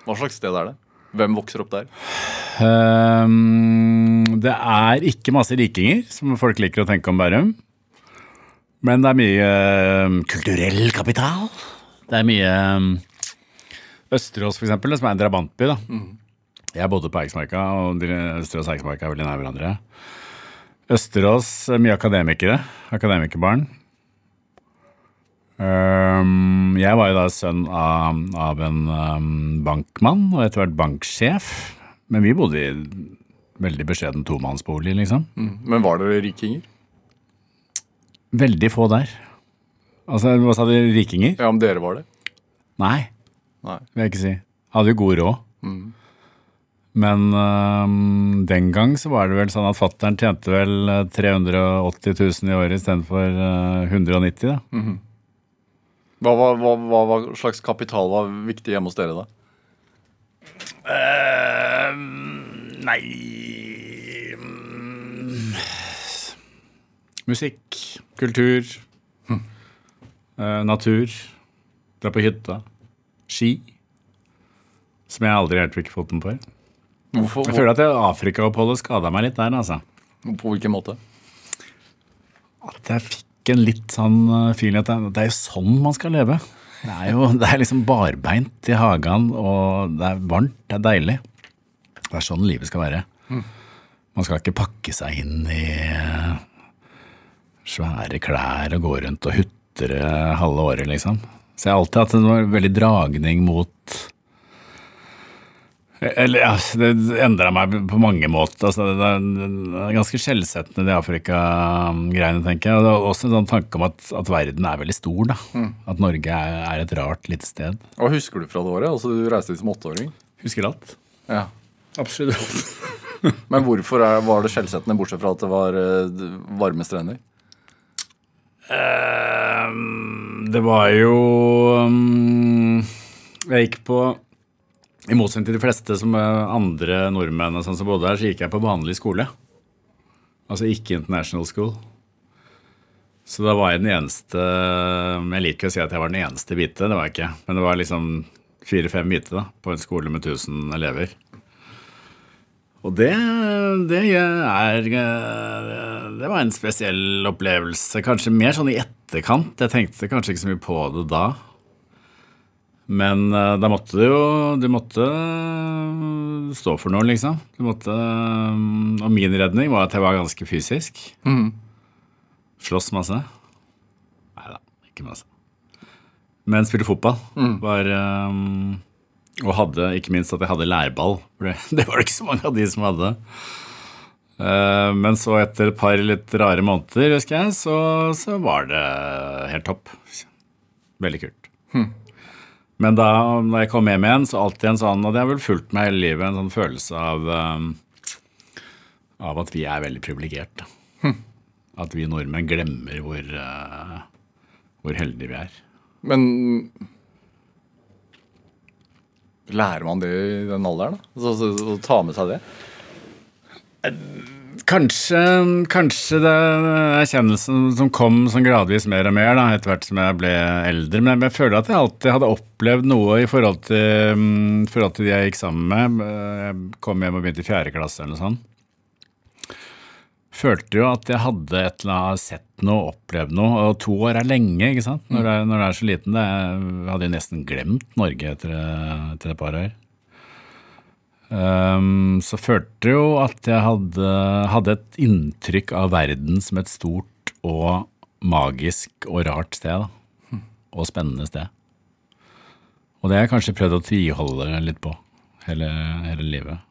Hva slags sted er det? Hvem vokser opp der? Um, det er ikke masse rikinger, som folk liker å tenke om Bærum. Men det er mye um, kulturell kapital. Det er mye um, Østerås, for eksempel, som er en drabantby. da. Jeg bodde på Eiksmarka, og Østerås og Eiksmarka er veldig nær hverandre. Østerås, eh, mye akademikere. Akademikerbarn. Ehm, jeg var jo da sønn av, av en ehm, bankmann og etter hvert banksjef. Men vi bodde i veldig beskjeden tomannsbolig, liksom. Men var dere rikinger? Veldig få der. Altså, hva sa du, rikinger? Ja, om dere var det? Nei, Nei. vil jeg ikke si. Hadde jo god råd. Men øh, den gang så var det vel sånn at fattern tjente vel eh, 380 000 i året istedenfor uh, 190, da. Hva, hva, hva, hva, hva slags kapital var viktig hjemme hos dere da? nei mm, Musikk, kultur, uh, natur, dra på hytta, ski. Som jeg aldri helt fikk foten for. Hvorfor? Jeg føler at det Afrikaoppholdet skada meg litt der, altså. På hvilken måte? At jeg fikk en litt sånn eh, feeling at det, det er jo sånn man skal leve. Det er jo det er liksom barbeint i hagen, og det er varmt, det er deilig. Det er sånn livet skal være. Man skal ikke pakke seg inn i eh, svære klær og gå rundt og hutre halve året, liksom. Så jeg har alltid hatt en veldig dragning mot eller ja, Det endra meg på mange måter. Altså, det, er, det er ganske skjellsettende, de Afrika-greiene, tenker jeg. Og det er også en sånn tanke om at, at verden er veldig stor. da. At Norge er, er et rart lite sted. Hva husker du fra det året? Altså, du reiste dit som åtteåring. Husker alt. Ja. Absolutt alt. Men hvorfor er, var det skjellsettende, bortsett fra at det var uh, varme strender? Uh, det var jo um, Jeg gikk på I motsetning til de fleste som er andre nordmenn og sånn som bodde her, så gikk jeg på vanlig skole. Altså ikke international school. Så da var jeg den eneste Jeg liker å si at jeg var den eneste hvite, det var jeg ikke. Men det var liksom fire-fem hvite da, på en skole med 1000 elever. Og det, det er Det var en spesiell opplevelse. Kanskje mer sånn i etterkant. Jeg tenkte kanskje ikke så mye på det da. Men eh, da måtte du jo Du måtte eh, stå for noe, liksom. Du måtte eh, Og min redning var at jeg var ganske fysisk. Slåss masse. Nei da, ikke masse. Men spilte fotball. Var um, og hadde ikke minst at jeg hadde lærball. For det, det var det ikke så mange av de som hadde. Men så etter et par litt rare måneder, husker jeg, så, så var det helt topp. Veldig kult. Men da når jeg kom hjem igjen, så alltid en sånn, og det har vel fulgt meg hele livet, en sånn følelse av, um, av at vi er veldig privilegerte. da. At vi nordmenn glemmer hvor, uh, hvor heldige vi er. Men lærer man det i den alderen? da? Så, så, så, å ta med seg det? Kanskje, kanskje det er erkjennelsen som kom sånn gradvis mer og mer da, etter hvert som jeg ble eldre. Men jeg føler at jeg alltid hadde opplevd noe i forhold til, mm, forhold til de jeg gikk sammen med. Jeg kom hjem og begynte i fjerde klasse eller noe sånt. Følte jo at jeg hadde et eller annet sett noe, opplevd noe. Og to år er lenge, ikke sant? Når du er, når det er så liten. Det jeg hadde jo nesten glemt Norge etter, etter et par år. Um, så følte det jo at jeg hadde, hadde et inntrykk av verden som et stort og magisk og rart sted. Da. Og spennende sted. Og det har jeg kanskje prøvd å tviholde litt på hele, hele livet.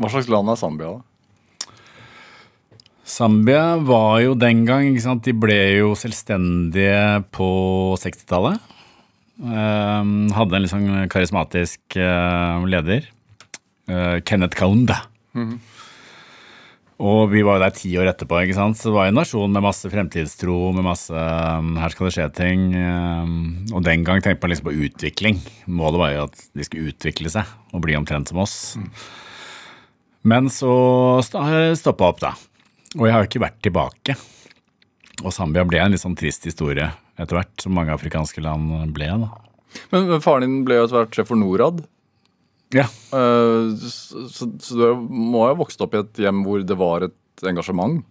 Hva slags land er Zambia, da? Zambia var jo den gang ikke sant? De ble jo selvstendige på 60-tallet. Um, hadde en litt sånn karismatisk uh, leder. Eh, Kenneth Kaunda. Og vi var jo der ti år etterpå. ikke sant? Så det var en nasjon med masse fremtidstro, med masse um, Her skal det skje ting. Um, og den gang tenkte man liksom på utvikling. Målet var jo at de skulle utvikle seg og bli omtrent som oss. Men så stoppa opp, da. Og jeg har jo ikke vært tilbake. Og Zambia ble en litt sånn trist historie etter hvert, som mange afrikanske land ble. da. Men, men faren din ble jo etter hvert sjef for Norad. Ja, Eh, så, så, du må ha vokst opp i et hjem hvor det var et engasjement.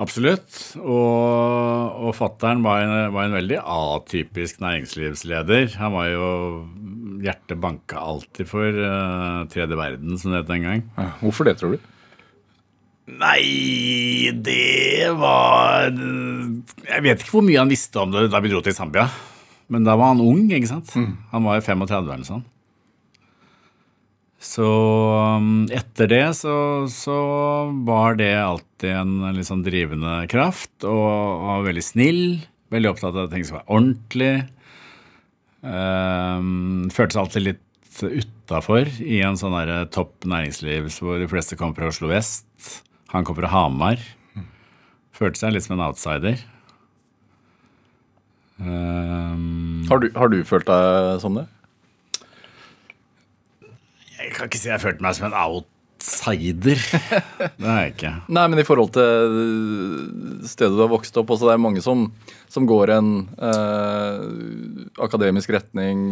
Absolutt. Og, og fattern var, en- var en veldig atypisk næringslivsleder. Han var jo Hjertet banka alltid for uh, tredje verden, som det het den gang. Hvorfor det, tror du? Nei, det var Jeg vet ikke hvor mye han visste om det da vi dro til Zambia. Men da var han ung, ikke sant? Han var jo 35 eller sånn. Så um, etter det så, så var det alltid en litt sånn drivende kraft, og, var veldig snill. Veldig opptatt av ting som var ordentlig. Um, føltes alltid litt utafor i en sånn der topp næringsliv hvor de fleste kom fra Oslo vest. Han kom fra Hamar. Følte seg litt som en outsider. Um, Har du, har du følt deg som det? Jeg kan ikke si jeg følte meg som en outsider. Det har jeg ikke. Nei, men i forhold til stedet du har vokst opp også, det er mange som, som går en eh, akademisk retning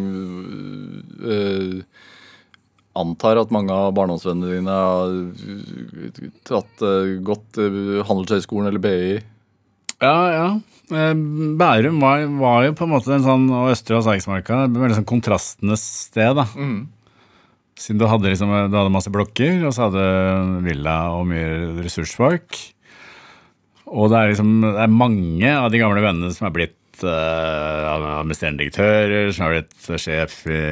eh, Antar at mange av barndomsvennene dine har tatt eh, godt eh, Handelshøyskolen eller BI. Ja, ja. Eh, Bærum var, var jo på en måte en sånn, og Østre og Sargsmarka, et veldig sånn kontrastenes sted. da. Siden du hadde, liksom, du hadde masse blokker, og så hadde villa og mye ressursfolk. Og det er liksom, det er mange av de gamle vennene som er blitt uh, administrerende direktører, som har blitt sjef i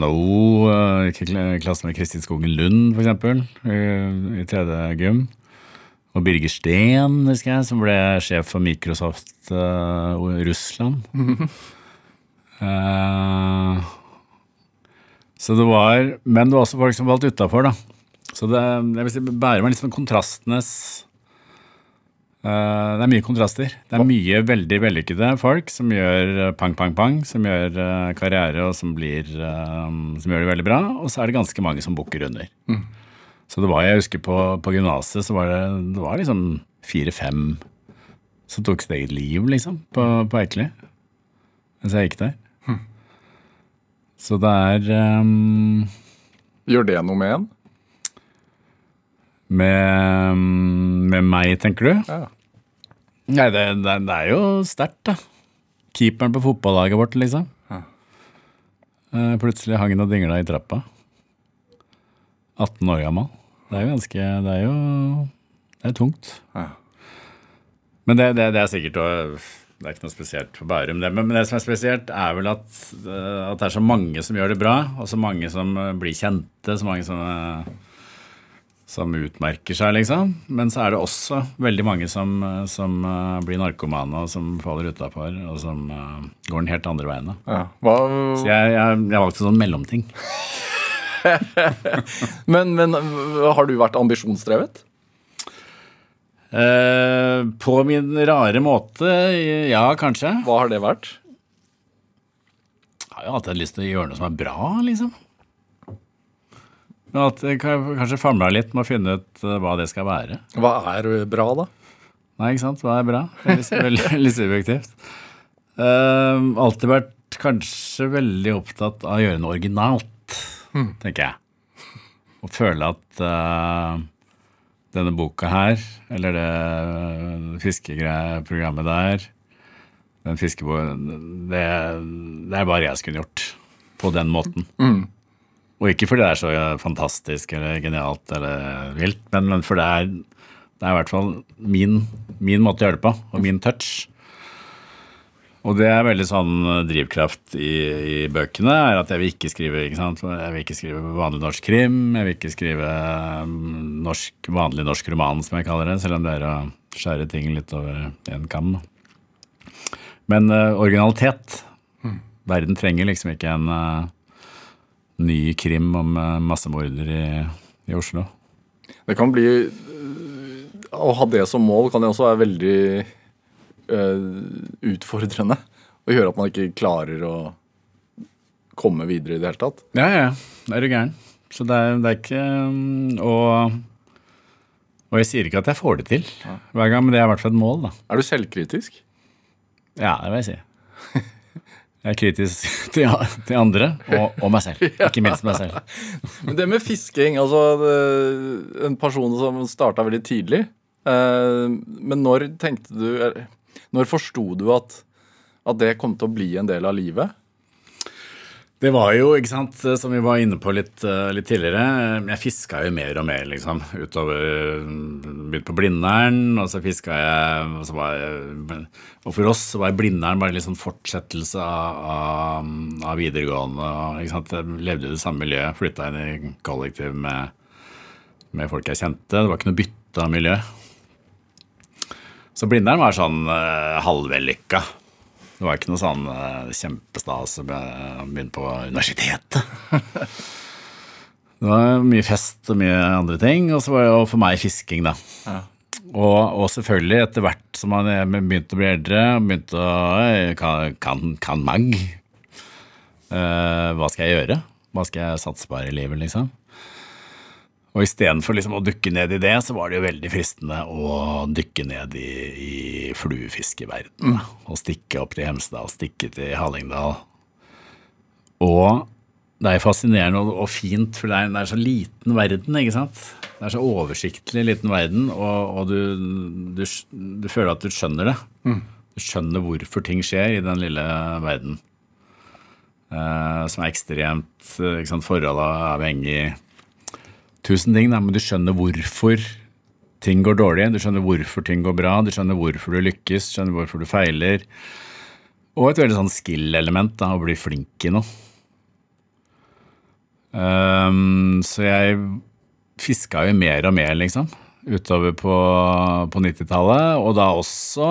NHO, uh, i klasse med Kristin Skogen Lund, for eksempel, i, tredje gym. Og Birger Steen, husker jeg, som ble sjef for Microsoft uh, Russland. Eh, så det var, Men det var også folk som valgte utafor, da. Så det, jeg vil si, Bærum er sånn kontrastenes uh, Det er mye kontraster. Det er mye veldig vellykkede folk som gjør eh, pang, pang, pang, som gjør uh, karriere og som, blir, uh, som gjør det veldig bra. Og så er det ganske mange som bukker under. Så det var, jeg husker på, på gymnaset, så var det, det var liksom fire-fem som tok sitt eget liv, liksom, på, på Eikeli. Mens jeg gikk der. Så det er um, Gjør det noe med en? med, med meg, tenker du? Ja. Nei, det, det, det er jo sterkt, da. Keeperen på fotballaget vårt, liksom. Ja. Plutselig hang han og dingla i trappa. 18 år gammel. Det er jo ganske Det er jo Det er tungt. Ja. Men det, det, det er sikkert å- Det er ikke noe spesielt for Bærum. Det, men det som er spesielt, er vel at, eh, at det er så mange som gjør det bra, og så mange som eh, blir kjente, så mange som eh, som utmerker seg, liksom. Men så er det også veldig mange som, som blir narkomane, og som faller utafor, og som går den helt andre veien. Ja. Så jeg, jeg, jeg valgte sånn mellomting. men, men har du vært ambisjonsdrevet? Eh, på min rare måte, ja, kanskje. Hva har det vært? Jeg har jo alltid lyst til å gjøre noe som er bra, liksom. Men at jeg kan- kanskje famla litt med å finne ut eh, hva det skal være. Hva er bra, da? Nei, ikke sant? Hva er bra? Veldig, veldig subjektivt. Uh, alltid vært kanskje veldig opptatt av å gjøre noe originalt, tenker jeg. Og føle at eh, denne boka her, eller det fiskeprogrammet der, den fiskeboken, det, det er bare jeg som kunne gjort på den måten. Og ikke fordi det er så fantastisk eller genialt eller vilt, men, men for det er, det er i hvert fall min, min måte å gjøre det på, og min touch. Og det er veldig sånn eh, drivkraft i, i bøkene, er at jeg vil ikke skrive ikke sant? Jeg vil ikke skrive vanlig norsk krim, jeg vil ikke skrive mm, norsk, vanlig norsk roman, som jeg kaller det, selv om det er å skjære ting litt over en kam. Men uh, originalitet. Verden trenger liksom ikke en uh, ny krim om uh, massemorder i, i Oslo. Det kan bli Å ha det som mål kan jo også være veldig utfordrende. Og gjøre at man ikke klarer å komme videre i det hele tatt. Ja, ja. Det er du gæren. Så det er, det er ikke um, og, og jeg sier ikke at jeg får det til hver gang, men det er i hvert fall et mål, da. Er du selvkritisk? Ja, det vil jeg si. Jeg er kritisk til, til andre og, og meg selv. Ikke minst meg selv. Men det med fisking, altså det- En person som starta veldig tidlig. Eh, men når tenkte du Når forsto du at, at det kom til å bli en del av livet? Det var jo, ikke sant, som vi var inne på litt, eh, litt tidligere, jeg fiska jo mer og mer, liksom. Utover Begynte på Blindern, og så fiska jeg og, så jeg og for oss var Blindern bare litt sånn fortsettelse av, av, videregående. Ikke sant? Jeg levde i det samme miljøet, flytta inn i kollektiv med, med folk jeg kjente. Det var ikke noe bytte av miljø. Så Blindern var sånn uh, halvvellykka. Det var ikke noe sånn uh, kjempestas å begynne på universitetet. det var mye fest og mye andre ting, og så var det jo for meg fisking, da. Og, og selvfølgelig, etter hvert som man er- begynte å bli eldre, begynte å Kan, kan, kan mag? Uh, hva skal jeg gjøre? Hva skal jeg satse på her i livet, liksom? Og istedenfor liksom å dukke ned i det, så var det jo veldig fristende å dykke ned i, i fluefiskeverdenen. Og stikke opp til Hemsedal, stikke til Hallingdal. Og det er fascinerende og, og fint, for det er, det er så liten verden, ikke sant? Det er så oversiktlig liten verden, og, og du, du, du føler at du skjønner det. Du skjønner hvorfor ting skjer i den lille verden. Eh, som er ekstremt eh, ikke sant, forholdet avhengig tusen ting, men du skjønner hvorfor ting går dårlig, du skjønner hvorfor ting går bra, du skjønner hvorfor du lykkes, du skjønner hvorfor du feiler. Og et veldig sånn skill-element, å bli flink i noe. Um, så jeg fiska jo mer og mer, liksom, utover på, på 90-tallet, og da også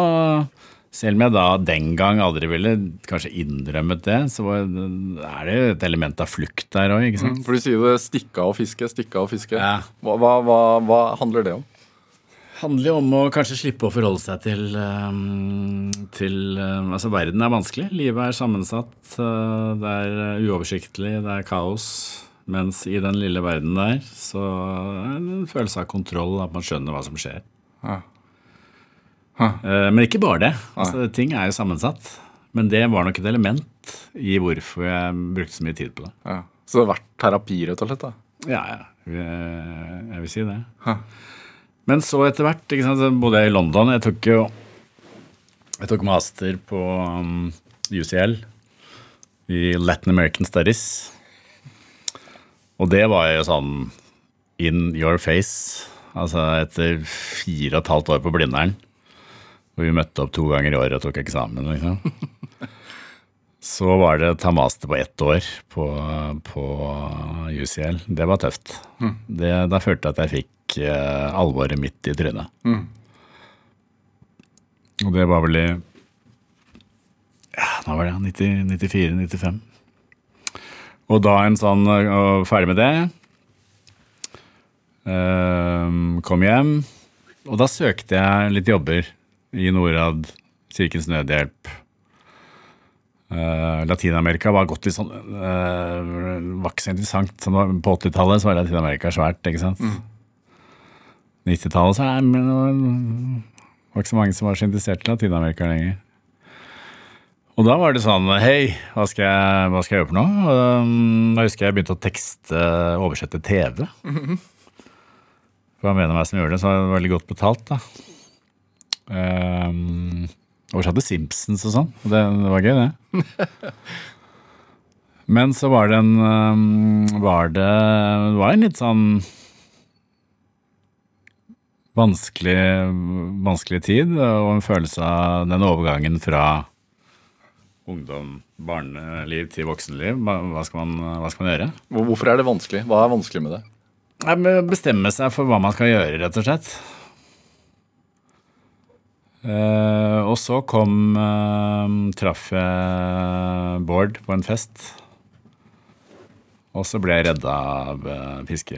selv om jeg da den gang aldri ville kanskje innrømmet det, så er det jo et element av flukt der òg, sant? For du sier det stikke av og fiske, stikke av og fiske. Ja. Hva, hva, hva, handler det om? Det handler jo om å kanskje slippe å forholde seg til, um, til um, Altså, verden er vanskelig. Livet er sammensatt. uh, det er uh, uoversiktlig. Det er kaos. Mens i den lille verden der så er det en følelse av kontroll, at man skjønner hva som skjer. Ja. Uh, men ikke bare det. Altså, ting er jo sammensatt. Men det var nok et element i hvorfor jeg brukte så mye tid på det. Ja. Så det har vært terapi, rett og slett? da? Ja, ja. Jeg, jeg vil si det. Hæ. Men så etter hvert, ikke sant, så bodde jeg i London. Jeg tok jo Jeg tok master på um, UCL i Latin American Studies. Og det var jo sånn in your face. Altså etter fire og et halvt år på Blindern, hvor vi møtte opp to ganger i året og tok eksamen, liksom. Så var det ta master på ett år på, på UCL. Det var tøft. Det, da følte jeg at jeg fikk eh, alvoret midt i trynet. Og det var vel i Ja, nå var det 94-95. Og da en sånn og Ferdig med det. Eh, kom hjem. Og da søkte jeg litt jobber i Norad, Kirkens Nødhjelp. Uh, Latin-Amerika var gått litt sånn uh, Var ikke så interessant. Sånn, på 80-tallet så var Latin-Amerika svært, ikke sant. 90-tallet så er men, det var ikke så mange som var så interessert i Latin-Amerika lenger. Og da var det sånn Hei, hva skal jeg, hva skal jeg gjøre for noe? Um, da husker jeg begynte å tekste, oversette TV. For han mener meg som gjorde det, så var det veldig godt betalt, da. Um, oversatte Simpsons og sånn. Det, det var gøy, det. Men så var det en um, Var det Det var en litt sånn vanskelig, vanskelig tid, og en følelse av den overgangen fra ungdom, barneliv til voksenliv. Hva, skal man, hva skal man gjøre? Hvorfor er det vanskelig? Hva er vanskelig med det? Bestemme seg for hva man skal gjøre, rett og slett. Eh, og så kom uh, Traff jeg Bård på en fest. Og så ble jeg redda av uh, fiske...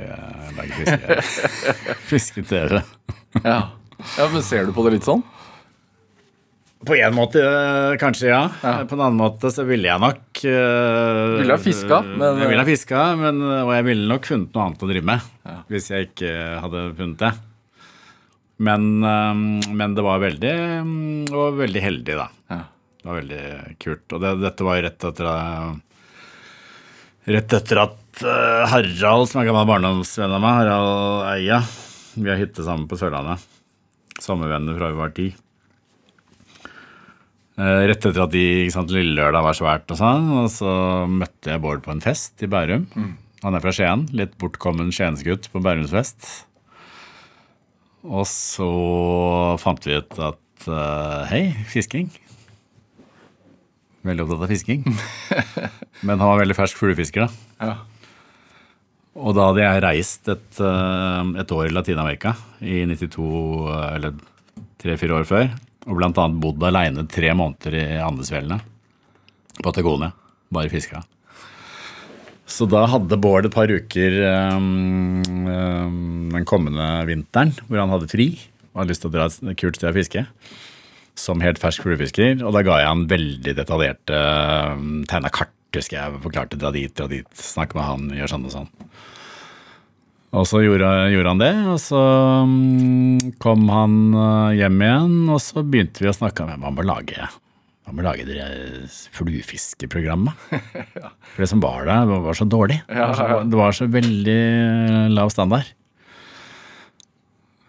Berge fiske... Fiske-TV. Ja. ja, men Ser du på det litt sånn? På en måte kanskje, ja. På en annen måte så ville jeg nok uh, Ville ha fiska, men- Jeg ville ha fiska, men, og jeg ville nok funnet noe annet å drive med. Hvis jeg ikke hadde funnet det. Men, eh, men det var veldig, mm, var veldig heldig, da. Ja. Det var veldig kult. Og det, dette var jo rett etter eh, Rett etter at eh, Harald, som er gammel barndomsvenn av meg, Harald Eia Vi har hytte sammen på Sørlandet. Sommervenner fra vi var ti. Rett etter at de, ikke sant, Lille Lørdag var svært og sånn, og så møtte jeg Bård på en fest i Bærum. Han er fra Skien. Litt bortkommen skiensgutt på Bærumsfest. Og så fant vi ut at uh, hei, fisking. Veldig opptatt av fisking. Men han var veldig fersk fuglefisker, da. Ja. Og da hadde jeg reist et, uh, et år i Latin-Amerika i 92, eh, eller tre-fire år før. Og blant annet bodd aleine tre måneder i Andesfjellene. Patagonia. Bare fiska. Så da hadde Bård et par uker um, um, den kommende vinteren hvor han hadde fri og hadde lyst til å dra et kult sted og fiske. Som helt fersk fluefisker. Og da ga jeg han veldig detaljerte um, tegna kart. Husker jeg forklarte dra dit, dra dit, snakke med han, gjør sånn og sånn. Og så gjorde, gjorde han det, og så kom han eh, hjem igjen, og så begynte vi å snakke om hva han å lage hva med å lage det fluefiskeprogrammet. For det som var der, var så dårlig. Det var så, det var så veldig lav standard.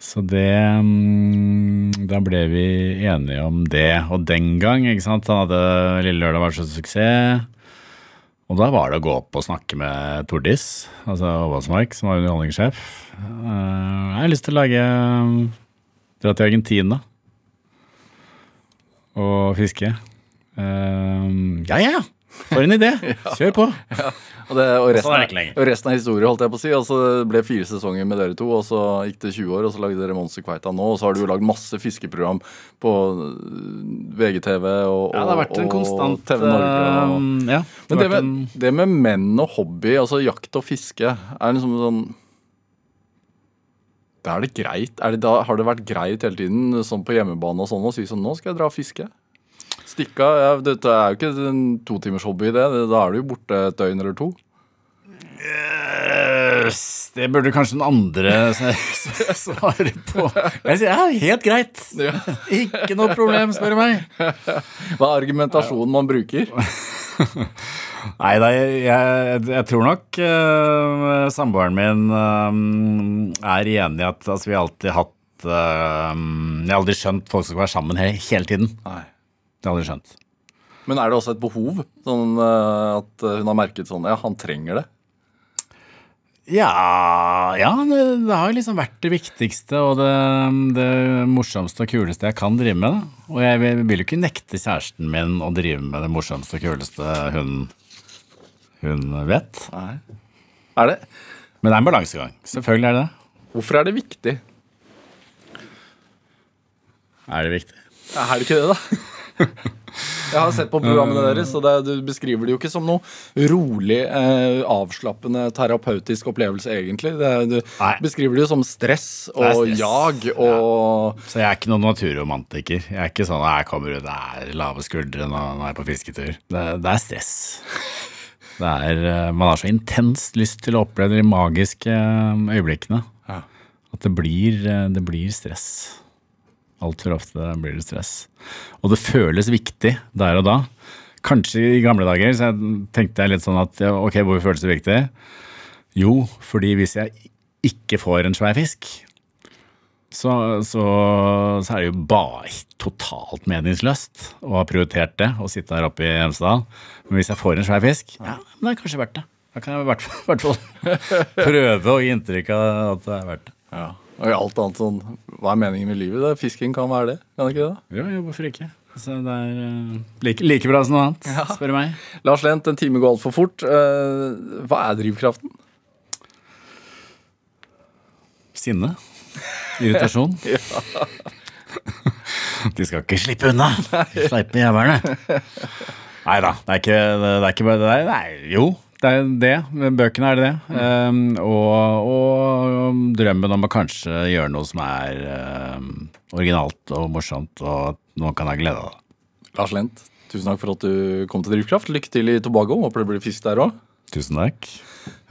Så det mm, Da ble vi enige om det. Og den gang, ikke sant, han hadde Lille Lørdag var så suksess. Og da var det å gå opp og snakke med Tordis, altså Åvaldsmark, som var underholdningssjef. Eh, Jeg har lyst til å lage Dra til Argentina og fiske. Eh, Ja, ja, ja! For en idé! Kjør på! Og, det, og, resten, Sånn er og resten er historie, holdt jeg på å si. Og det ble fire sesonger med dere to, og så gikk det 20 år, og så lagde dere Monster Kveita nå. Og så har du jo lagd masse fiskeprogram på øh, VGTV og, Ja, det har vært en konstant TV Norge. Eh, Ja. det men det med, en- det med menn og hobby, altså jakt og fiske, er liksom sånn da er det greit. Er det da, har det vært greit hele tiden, sånn på hjemmebane og sånn, å si sånn Nå skal jeg dra og fiske. Stikke av. Ja, dette er jo ikke en totimers hobby, det. Da er du jo borte et døgn eller to. Det burde kanskje den andre svare på. Jeg sier ja, helt greit. Ikke noe problem, spør du meg. Hva er argumentasjonen man bruker? Nei da, jeg, jeg, tror nok uh, samboeren min uh, er enig i at altså, vi har alltid hatt uh, Jeg har aldri skjønt folk som skal være sammen hele, hele tiden. Nei. Det har jeg aldri skjønt. Men er det også et behov? Sånn at hun har merket sånn Ja, han trenger det. Ja, ja det, det har liksom vært det viktigste og det, det morsomste og kuleste jeg kan drive med. Og jeg vil, vil jo ikke nekte kjæresten min å drive med det morsomste og kuleste hun, hun vet. Nei. Er det? Men det er en balansegang. Selvfølgelig er det det. Hvorfor er det viktig? Er det viktig? Er det ikke det, da? Jeg har sett på programmene deres, og det, du beskriver det jo ikke som noe rolig, eh, avslappende, terapeutisk opplevelse, egentlig. Det, du Nei. beskriver det jo som stress er og stress. jag og Så jeg er ikke noen naturromantiker. Jeg er ikke sånn at jeg kommer ut der lave skuldre når jeg er på fisketur. Det, det er stress. Det er, eh, man har så intenst lyst til å oppleve de magiske eh, øyeblikkene Ja. at det blir, eh, det blir stress. Altfor ofte blir det stress. Og det føles viktig der og da. Kanskje i gamle dager så jeg tenkte jeg litt sånn at ok, hvorfor føles det viktig? Jo, fordi hvis jeg ikke får en svær fisk, så, så, så er det jo bare totalt meningsløst å ha prioritert det å sitte her oppe i Hemsedal. Men hvis jeg får en svær fisk, ja, men det er kanskje verdt det. Da kan jeg i hvert fall- prøve å gi inntrykk av at det er verdt det. Ja. Og i alt annet sånn Hva er meningen med livet? Det? Fisking kan være det, kan det ikke det? Jo, jo, hvorfor ikke? Så det er uh, like, like bra som noe annet, spør du meg. Lars Lent, en time går altfor fort. Uh, hva er drivkraften? Sinne. Irritasjon. De skal ikke slippe unna, sleipe jævlene. Nei da, det er ikke det er ikke bare det er, Nei, jo, det er det. Bøkene er det det. Um, og, og drømmen om å kanskje gjøre noe som er um, originalt og morsomt, og at noen kan ha glede av det. Lars Lent, tusen takk for at du kom til Drivkraft. Lykke til i Tobago. Håper det blir fisk der òg. Tusen takk.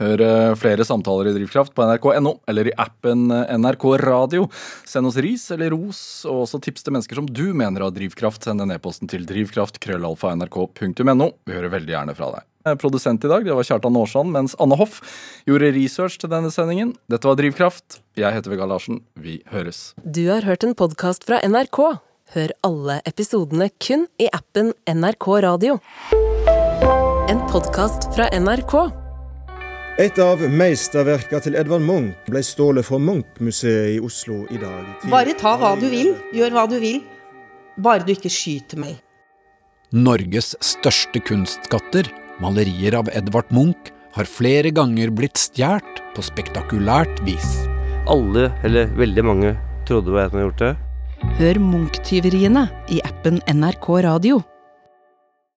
Hør eh, flere samtaler i Drivkraft på nrk.no eller i appen eh, NRK Radio. Send oss ris eller ros, og også tips til mennesker som du mener har drivkraft. Send en e-posten til drivkraft.krøllalfa.nrk.no. Vi hører veldig gjerne fra deg. Produsent i dag det var Kjartan Aarsand, mens Anne Hoff gjorde research til denne sendingen. Dette var Drivkraft. Jeg heter Vegard Larsen. Vi høres. Du har hørt en podkast fra NRK. Hør alle episodene kun i appen NRK Radio. En podkast fra NRK. Et av meisterverka til Edvard Munch ble stålet fra Munch-museet i Oslo i dag. Bare ta hva du vil, gjør hva du vil. Bare du ikke skyter meg. Norges største kunstskatter, malerier av Edvard Munch, har flere ganger blitt stjålet på spektakulært vis. Alle, eller veldig mange, trodde hva han jeg hadde gjort det. Hør Munch-tyveriene i appen NRK Radio.